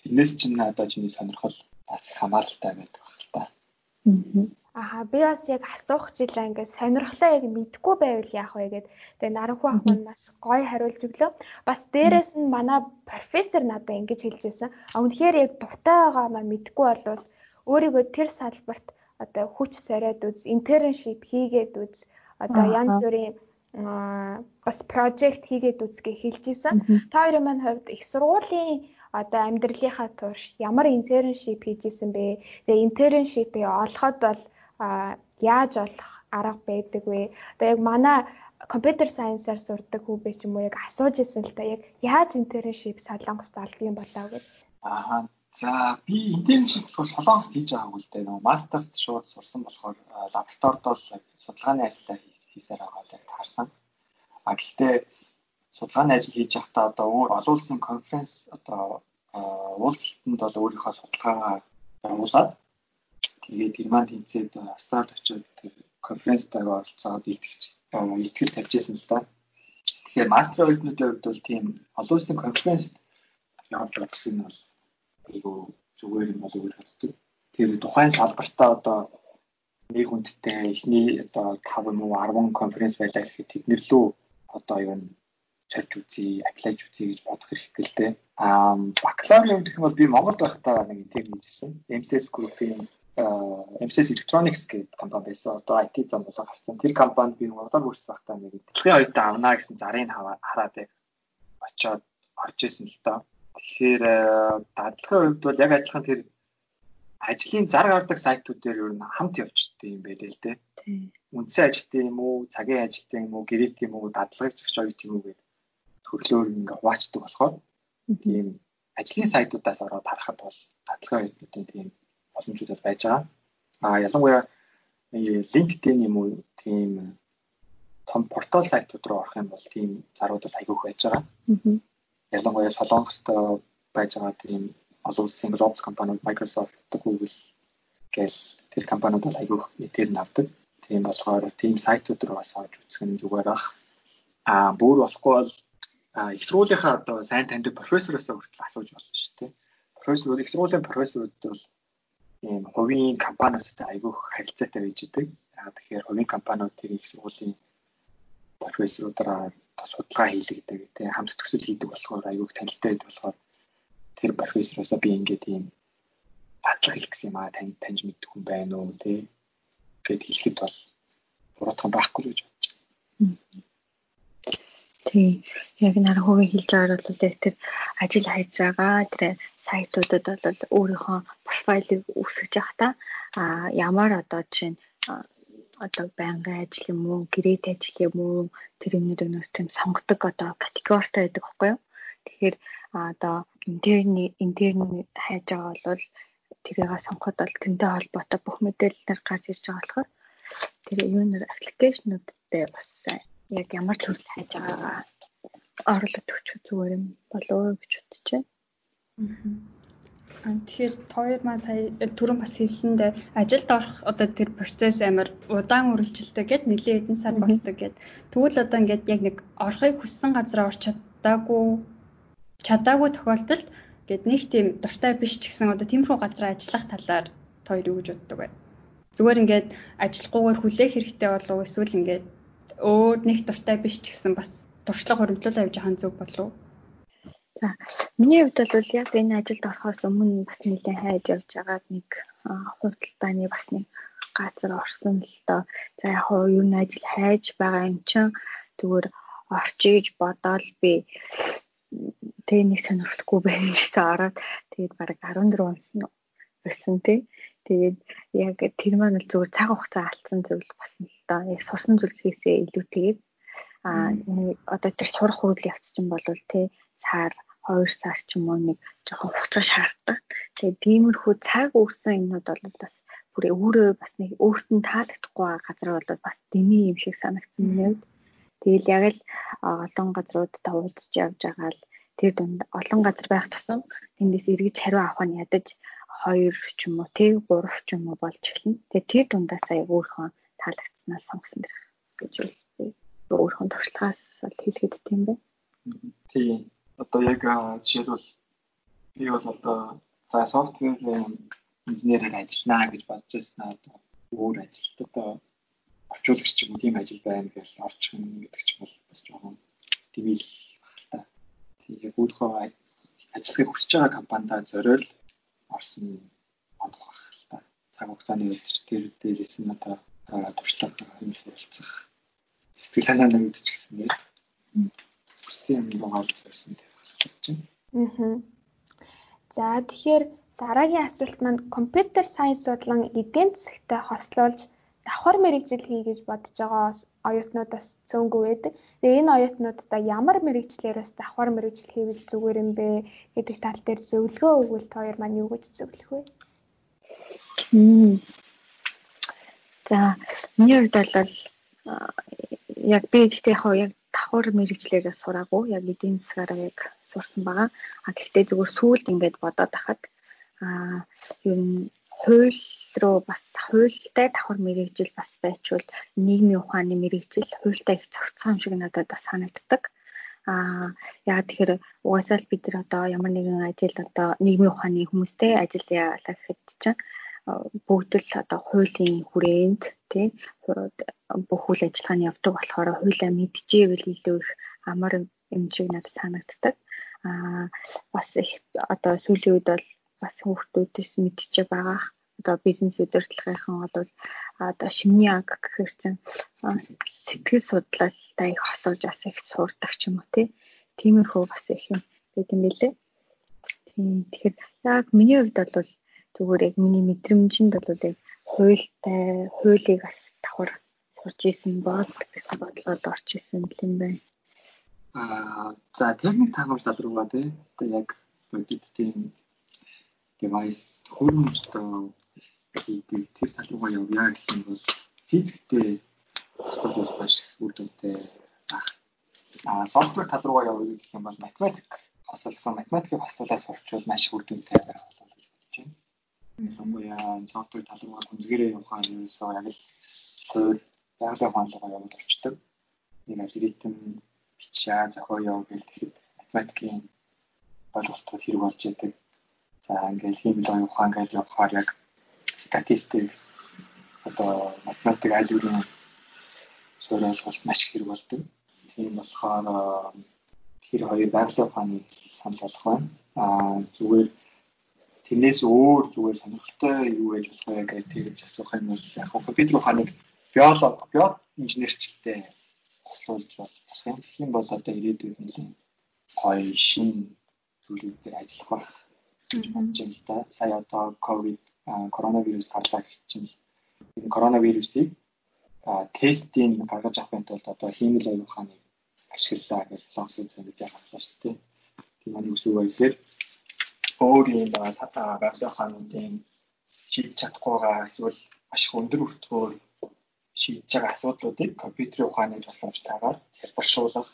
Тэрнээс чинь одоо чиний сонирхол бас хамааралтай байдаг баг л та. Аа би бас яг асуух жилээ ингээд сонирхлоо яг мэдгүй байвал яах вэ гэд тэгээ наранхуу ах маань маш гоё хариулж өглөө. Бас дээрэс нь манай профессор надад ингэж хэлжсэн. А үнэхээр яг дуртай байгаа маань мэдгүй болвол өөрийгөө тэр салбарт одоо хүч сараад үз, интерншип хийгээд үз, одоо янз бүрийн бас прожект хийгээд үзгээ хэлжсэн. Та хоёрын маань хувьд их сургуулийн одоо амьдралынхаа турш ямар интерншип хийжсэн бэ? Тэгээ интерншипээ олоход бол яаж олох арга байдаг вэ? Одоо яг манай компьютер сайенсаар сурдаг хүүбэ ч юм уу яг асууж исэн л та яг яаж интерншип солонгост олдгийн болоо гэж. Аа за би интерншип болохоор солонгост хийж байгаагүй л дээ. Мастерт шууд сурсан болохоор лабораторид бол судалгааны ажиллаа хийсээр байгаа л харсан. А гэхдээ судалгааны ажил хийж байхдаа одоо өөр олон улсын конференц одоо уулзалтанд бол өөрийнхөө судалгаагаа явуулаад тэгээд Герман тэмцээд Австралид очиод конференцтайг оролцоод илтгэж итгэл тавьжсэн л да. Тэгэхээр мастер оюутнуудын хувьд бол тийм олон улсын конференцт явж үзэх нь бол айгүй зүгээр юм болов уу гэж боддог. Тэр тухайн салбартаа одоо нэг хүндтэй эхний одоо 5 муу 10 конференц байлаа гэхэд тэднэр лөө одоо юу сольж үзье, аплайж үзье гэж бодох хэрэгтэй л дээ. Аа бакалаврын хувьд гэх юм бол би Монголд байхдаа нэг интерн хийжсэн. MCS Group-ийн MCS Electronics гэдэг компани байсан. Одоо IT зам болоо гарсан. Тэр компанид би урдаар хүрч байхдаа нэг дэлхийн оюутан авнаа гэсэн зарыг хараад яг очиод орж исэн л доо. Тэгэхээр дадлагын хувьд бол яг адилхан тэр ажлын зар гардаг сайтууд дээр ер нь хамт явждаг юм байлээ л дээ. Үндсэн ажилтны юм уу, цагийн ажилтны юм уу, гэрээт юм уу, дадлагч оюут юм уу гэдэг төрлөөр ингээ хуваачдаг болохоор тийм ажлын сайтуудаас ороод харахад бол татлагын оюутнуудын тийм боломжууд байж байгаа. А ялангуяа LinkedIn юм уу тийм том портал сайтууд руу орох юм бол тийм зарууд бол айгүйх байж байгаа. Ялангуяа Солонгост байж байгаа тийм олон улсын глобал компаниуд Microsoft, Google гэл тэр компаниуд бол айгүйх нэтээр нь авдаг. Тийм болохоор тийм сайтууд руу бас орж үзэх нь зүгээр ах. А бүр болохгүй бол их сургуулийнхаа одоо сайн таньдаг профессороос хүртэл асууж болно шүү дээ. Профессор их сургуулийн профессорууд бол ийм хувийн компаниудтай айгүйх харилцаатай байж идэг. Аа тэгэхээр хувийн компаниуд тэр их сургуулийн профессоруудаараа судалгаа хийлэгдэг тийм хамт төгсөл хийдэг болохоор айгүйх танилтай байдаг болохоор тэр профессороосоо би ингээд ийм батлах хийх гэсэн юм аа тань таньж мэддэг хүн байна уу тий гэд хэлэхэд бол буруудхан байхгүй л гэж бодож байна. Тий. Яг нархуугийн хэлж байгаа бол яг тэр ажил хайж байгаа тэр сайтуудад бол өөрийнхөө профайлыг үүсгэж явахдаа а ямар одоо жишээ нь одоо байнгын ажил юм уу, гэрээт ажил юм уу тэр юмнуудыг нөөц тийм сонгодог одоо категоритой байдаг байхгүй юу? Тэгэхээр одоо интерны интерны хайж байгаа бол тэрийг сонгоход бол тэнтэй холбоотой бүх мэдээлэлээр гарч ирж байгаа болохоор тэр юунаар аппликейшнуудтай бас яг ямар төрөл хайж байгаагаа оруулаад өгчих зүгээр юм болов гэж бодож байна. Тэгэхээр хоёр маань сая түрүүн бас хэлсэндээ ажилд орох одоо тэр процесс амар удаан үргэлжилдэг гэд нэлийн хэдэн сар болдог гэд. Тэгвэл одоо ингээд яг нэг орохыг хүссэн газараа орч чадаагүй чадаагүй тохиолдолд гэд нэг тийм дуртай биш ч гэсэн одоо тиймэрхүү газараа ажиллах талаар хоёр юу гэж боддог вэ? Зүгээр ингээд ажилгүйгээр хүлээх хэрэгтэй болов уу эсвэл ингээд өөр нэг дуртай биш ч гэсэн бас туршлага хөрвүүлүүлээ явж байгаа зүг болов. За миний хувьд бол яг энэ ажилд орохоос өмнө бас нэлээд хайж явж байгаад нэг хурдталдааны бас нэг газар орсон л доо. За яг хоо юу н ажил хайж байгаа юм чин зүгээр орчиж бодоол би тэг нэг сонирхолгүй байна гэсэн ороод тэгээд бараг 14 онс байсан тий. Тэгээд яг тэр маань л зүгээр цаг хугацаа алдсан зүйл болсон л доо. Яг сурсан зүйлхээсээ илүүтэйгээр а одоо тэр сурах үйл явц чинь бол тий сар 2 сар ч юм уу нэг жоохон хугацаа шаарддаг. Тэгээд тиймэрхүү цаг үрсэн юмнууд бол бас бүр өөрөө бас нэг өөртөө таалагдахгүй газар бол бас дэмий юм шиг санагдсан нэг. Тэгэл яг л олон газруудад уудаж явж байгаа л тэр дунд олон газар байх тусам тэндээс эргэж хариу авах нь ядаж 2 ч юм уу тий 3 ч юм уу болж эхэлнэ. Тэгээ тэр дундаас аяг өөрийнхөө таалагдсанаа сонгосон дэрх гэж би өөрийнхөө туршлагаас бол хэлэхэд тийм бай. Тийм. Одоо яг жишээлбэл би бол одоо за софтвер инженерээр ажиллана гэж бодож байсан одоо өөр ажилд одоо орчуулагч ч юм уу тийм ажил байна гэж орчих юм гэдэг ч бол бас жоохон дэмэл багтаа. Тийм яг өөрийнхөө ажиллахыг хүсэж байгаа компанидаа зориул орсон бодох байх л та. Цаг хугацааны өдөрч тэр дээрээс нь одоо туршлага юм суралцах. Сэтгэл санаа нэгдэж гисэн нэр. Хүссэн юм байгаа л зорьсон болж байна. Аа. За тэгэхээр дараагийн асуулт маань компьютер сайенс судлан эдийн засагтай хослуулж давхар мэрэгжил хий гэж бодож байгаа оюутнуудаас цөөнгүй байдаг. Тэгээ энэ оюутнуудаа ямар мэрэгчлэрээс давхар мэрэгжил хийвэл зүгээр юм бэ гэдэг тал дээр зөвлөгөө өгвөл хоёр маань юу гэж зөвлөх вэ? За, миний хувьд бол яг би гэхдээ яг яг давхар мэрэгчлэрээ сураагүй. Яг эдийн засгаараа яг сурсан байгаа. А гэхдээ зүгээр сүүлд ингээд бодоод тахад аа ер нь хууль руу бас хуультай давхар мэрэгжил бас байчвал нийгмийн ухааны мэрэгжил хуультай их зохицсон юм шиг надад бас санагддаг. Аа яа тэгэхээр угаасаа л бид нар одоо ямар нэгэн ажил одоо нийгмийн ухааны хүмүүстэй ажил яалаа гэхэд чинь бүгд л одоо хуулийн хүрээнд тий бүх үйл ажиллагааны явдаг болохоор хуулиа мэдчихэвэл илүү их амар юм шиг надад санагддаг. Аа бас их одоо сүүлийн үед бол бас хүүхдүүдээс мэдчихэж байгаа. Одоо бизнес удирдлагынхан бол одоо шимний анги гэхэр чинь сэтгэл судлалтай их хосож бас их суурдаг ч юм уу тий. Тиймэрхүү бас их юм байт юм билээ. Тийм тэгэхээр яг миний хувьд бол зүгээр яг миний мэдрэмжинд бол яг хуультай хуулийг бас давхар сурч исэн бол гэсэн бодлоод орж исэн юм байна. Аа за техник таамаглал руугаа тий. Одоо яг бодит тийм device хөрөмжтэй хийдэг тэр тал руугаа явъя гэх юм бол физиктэй өстөд бол маш үр дүнтэй баг. Аа софтвер тал руугаа явъя гэх юм бол математик хосолсон математикийг хослуулаад сурчвал маш үр дүнтэй байх болов гэж бодож байна. Ялангуяа софтвер тал руугаа гүнзгээрээ явахаар ерөөсөө яг л суур байгалийн руугаа яваад очдог. Нэг алгоритм бичээ зохиоё гэл тэгэхэд математикийн ойлголтууд хэрэг болж идэг За ингээл хиймэл ухаан гэж явахаар яг статистик одоо математик аль бүрийн суурилгалт маш хэрэг болдог. Тийм болохоор тэр хоёр байгалийн ухааны санал болох байна. Аа зүгээр тэрнээс өөр зүгээр сонирхолтой юу гэж болох вэ гэж тэгж асуух юм бол яг компьютер ухааныг биолог, био инженерчлэлтэй хослуулж болох юм. Тэгэх юм бол одоо ирээдүйд нэлээд гоё шин зүйлүүд дээр ажиллах байх гэж бодож байна л да. Сая одоо ковид коронавирус гарлаа гэх чинь энэ коронавирусыг тестийн гаргаж авахын тулд одоо хиймэл оюун ухааныг ашиглаа гэж лонсон зэвэд яхаа шүү дээ. Тийм маань юу вэ гэхээр өөр юм байгаа байгалийн ухаануудын шийдэж чадахгүйгаа эсвэл маш их өндөр өртгөөр шийдэж байгаа асуудлуудыг компьютерийн ухааны тусламжтайгаар хялбаршуулах,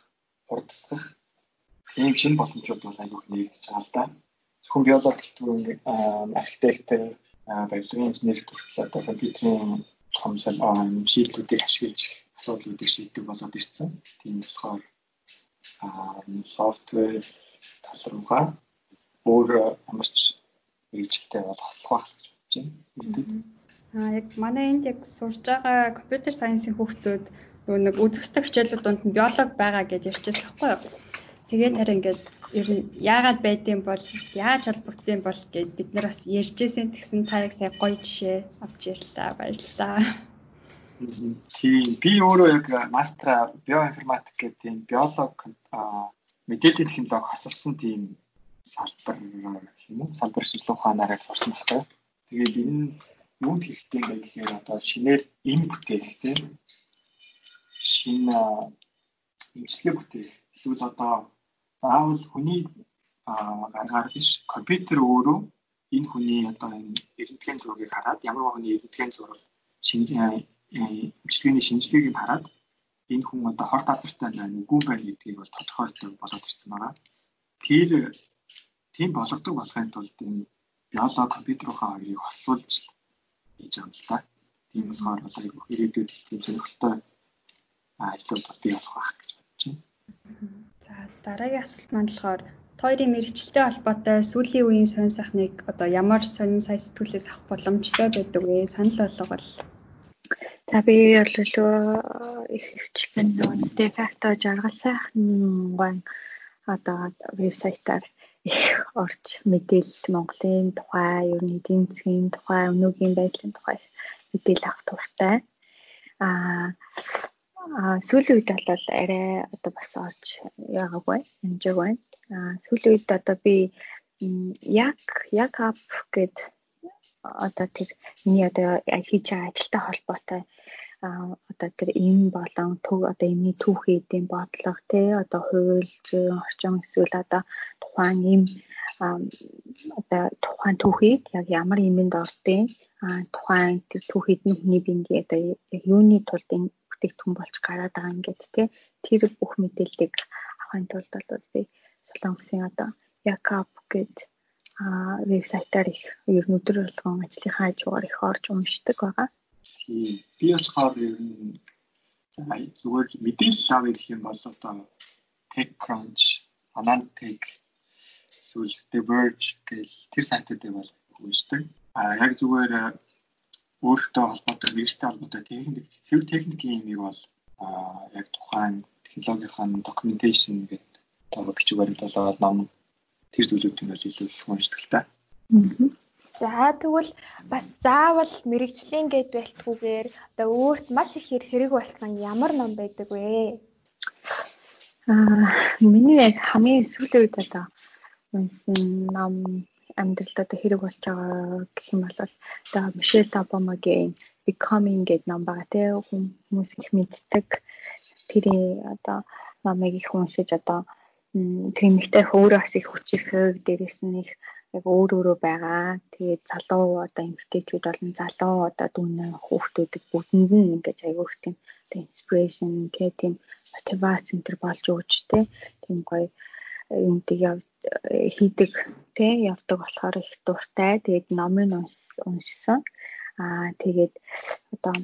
хурдсгах ийм шинэ боломжууд бол аюух нэгдэж байгаа л да хүн биолог гэлтгүй архитект барилгын инженер хүртэл одоо компьютерийн томсол шийдлүүдийг ашиглаж асуудлуудыг шийддэг болоод ирсэн. Тийм болохоор софтвер талруугаа өөр ямар ч хэрэгжилтэй бол хослох байх гэж бодож байна. Аа яг манай энд яг сурж байгаа компьютер сайенсийн хүүхдүүд нэг үзэсгэлэнт хичээлүүд донд нь биолог байгаа гэж ярьчихсан байхгүй юу? Тэгээд харин ингээд ер нь яагаад байдсан бол яаж холбогдсон бол гэд бид нар бас ярьжсэн тэгсэн та яг сая гоё жишээ авч ярьлаа баярлалаа. Тийм би өөрөө яг мастера биоинформатик гэдэг тийм биолог мэдээллийн технологи хосолсон тийм салбар юм уу салбар шинжилгээ ухаанаараа сурсан байхгүй. Тэгээд энэ юунд хэрэгтэй юм бэ гэхээр одоо шинээр эм бүтээх тийм шинэ имчилгээ бүтээх эсвэл одоо заавал хүний гаргаар биш компьютер өөрөө энэ хүний одоо энэ эрдэнэтгэн зургийг хараад ямар хүний эрдэнэтгэн зураг шинжилгээний шинжилгээг хараад энэ хүн одоо хорт алдартай нэггүй байна гэдгийг бол тодорхойлдог болоод ирсэн байгаа. Тэр тийм болгодог болохын тулд энэ биолог компьютерийнхаа хоёрыг хослуулж хийж та. Тийм болохоор бол айгүй ирээдүйд тийм сонирхолтой ажлууд бий болох байх гэж бодож байна. За дараагийн асуулт маань болохоор хоёрын мэрэгчлэлтэй холбоотой сүүлийн үеийн сонь сайхныг одоо ямар сонь сая сэтгүүлээс авах боломжтой байдаг вэ? Санал болгол. За би бол их хвчлэн нөгөө дефакто жаргал сайхан гон одоо вебсайтаар их орж мэдээлэл Монголын тухай, ер нь эдийн засгийн тухай, өнөөгийн байдлын тухай мэдээлэл авах туфтаа. Аа сүүлийн үед бол арай одоо бас орж яагаагүй амжааг байна. Аа сүүлийн үед одоо би яг яг ап гэд одоо тэр миний одоо хийж байгаа ажилтай холбоотой одоо тэр эм болон төв одоо эмний түүхий эдийн бодлого тий одоо хууль зүйн орчин эсвэл одоо тухайн эм одоо тухайн түүхийд яг ямар эмэнд ордیں۔ а тухайн тэр түүхийд нь хүний биений одоо юуны тулд энэ бүтээгдэхүүн болж гараад байгаа ингээд тий тэр бүх мэдээллийг авахын тулд бол би Солонгосын одоо Якап гэд а вебсайтаар их ер нь өдөр болгон ажлынхаа хажуугаар их орж уншдаг байгаа. Би болохоор ер нь зүгээр мэдээлэл авъя гэх юм бол одоо TechCrunch, Anantech, эсвэл The Verge гэл тэр сайтуудыг бол уншдаг. А яг зүгээр өөртөө холбоотой, вирустай холбоотой техник, цэвэр техникийн юмыг бол яг тухайн технологийн documentation гэдэг одоо бичгээр болоод ном тэр зүйлүүдийг бол илүү их уншдаг л та. За тэгвэл бас заавал мэрэгжлийн гэд бэлтгүүгээр одоо өөрт маш их хэрэг болсон ямар ном байдаг вэ? Аа миний яг хамгийн сүүлийн үед одоо унсан ном амьдралд одоо хэрэг болж байгаа гэх юм бол одоо Мишель Обамагийн Becoming гэдэг ном байгаа те хүмүүс их мэддэг. Тэр одоо номыг их уншиж одоо тэмэгтэй өөрөө бас их хүчирхэг дээрээс нь их яг өөр өөрөө байгаа. Тэгээд залуу одоо эмэгтэйчүүд болон залуу одоо дүүнээ хүүхдүүдэд бүгдэнд нь ингэж аягүй их тийм инспирэшн гэх тийм мотивац энэ болж өгч тэ тийм гоё юмдаг хийдэг тэ явдаг болохоор их дуртай. Тэгээд номыг уншсан. Аа тэгээд одоо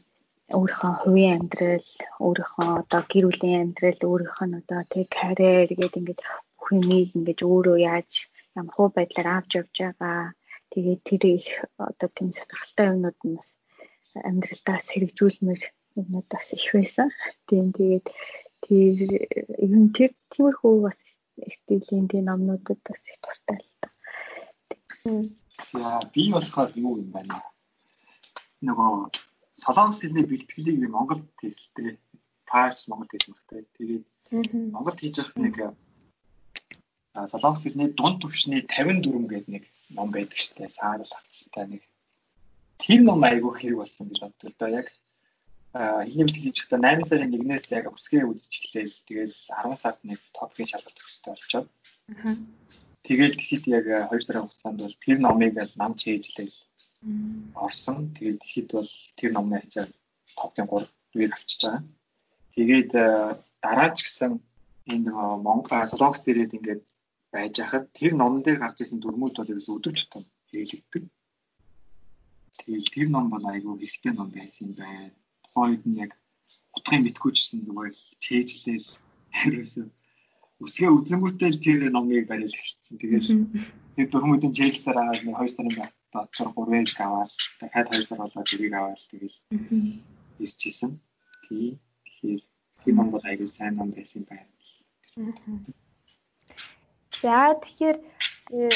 өөрийнхөө хувийн амьдрал, өөрийнхөө одоо гэр бүлийн амьдрал, өөрийнх нь одоо тэг карьер гэдэг ингээд бүх юмыг ингээд өөрөө яаж ямар хуу байдлаар авч явж байгаа. Тэгээд тэр их одоо тийм сонирхолтой юмнууд нь бас амьдралдаа сэргижүүлмээр юмнууд бас их байсан. Тийм тэгээд тэр юм тэр тиймэрхүү бас стилийн тийм номнуудад бас их дуртай л та. За би болохоор юу юм байна? Нөгөө солонгос хэлний бэлтгэлийг Монголд хийсэлтэй. Таарч Монголд хийсэн багтай. Тэгээд Монголд хийж явах нэг солонгос хэлний дунд түвшний 54 гэдэг нэг ном байдаг штэ. Саарл хатстай нэг. Тэр ном айгүй хэрэг болсон гэж боддог л доо яг хэлний бэлтгэл хийж байхдаа 8 сарын 1-ээс яг өсгөө үзэж эхлэв. Тэгэл 10 сард нэг топгийн шалгалт өгөхтэй болчоод. Тэгэл тэгэхэд яг 2 сарын хугацаанд бол тэр номыг л нам чийжлээл орсон. Тэгээд ихэд бол тэр номны хязгаар топын 3-ыг авчиж байгаа. Тэгээд дараа ч гэсэн энэ Монгол Солонгос дээрээд ингээд байж хахад тэр номон дээр гарч ирсэн дүрмүүд бол ерөөс өдөрч тутам хэрэглэгдэг. Тэгээд тэр ном бол айгүй хэрэгтэй ном байсан юм байна. Тухайн үед нь яг утгын мэдгүйчсэн зүгээр чэйжлээл ерөөсөө үсгээ үзэнгүүтэл тэр номыг барил хэлсэн. Тэгээд тэр дүрмүүдийн чэйжлсээр аваад нэг 2 сарын доктор 3-ыг аваад дахиад 2 сар болоод тэрийг аваад тэгэл ирж исэн. Тий. Тэгэхээр тийм ном бол аягүй сайн ном байсан байна. За тэгэхээр э,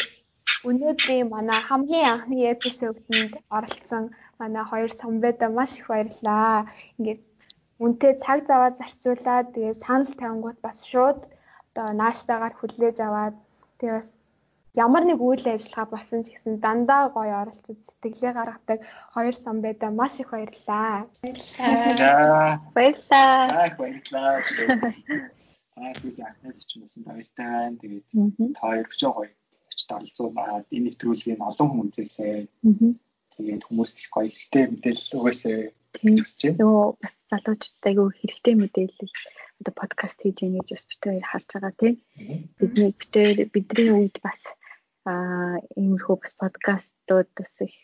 өнөөдрийн манай хамгийн анхны эпизодод оролцсон манай хоёр самбайда маш их баярлалаа. Ингээд үнтэй цаг заваа зарцуулаад тэгээ санал тавингууд бас шууд одоо нааштайгаар хүлээж аваад тэгээ бас ямар нэг үйл ажиллагаа болсон ч гэсэн дандаа гоё оролцож сэтгэлээ гаргадаг хоёр байдаа маш их баярлалаа. За баярлалаа. Баярлалаа. Аа би ахнаас ч юмсан баяртай байна. Тэгээд та хоёр өчөө гоё очиж оролцуулаад энэ нэвтрүүлгийг олон хүн үзээсэй. Тэгээд хүмүүст их гоё ихтэй мэдээлэл өгөөсэй. Тийм. Нөгөө бас залуучуудад айгүй хэрэгтэй мэдээлэл одоо подкаст хийж ийн гэж бас битээр харж байгаа тийм. Бидний битээр бидний үед бас аа иймэрхүү бас подкастууд бас их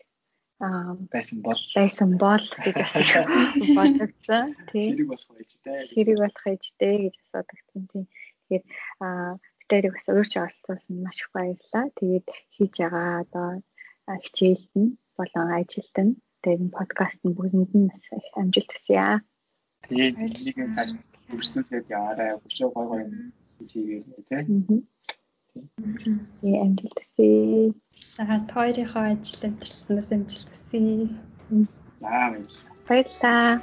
байсан бол байсан бол гэж бас бодогдсон тийм. Хэрэг болох ээжтэй. Хэрэг болох ээжтэй гэж бас бодогдсон тийм. Тэгэхээр аа битээрийг бас уурч оролцуулсан маш их баярлалаа. Тэгээд хийж байгаа одоо хичээлд нь болон ажилд нь тэгээд подкаст нь бүгдэнд нь бас их амжилт хүсье. Тэгээд энийг тааш үргэлжлүүлээд яваарай. Өшөө гой гой хийж игээ тий. Тийм амжилт хүсье. Сахан хоёрынхоо ажил амжилтнаас амжилт хүсье. Аа баярлалаа.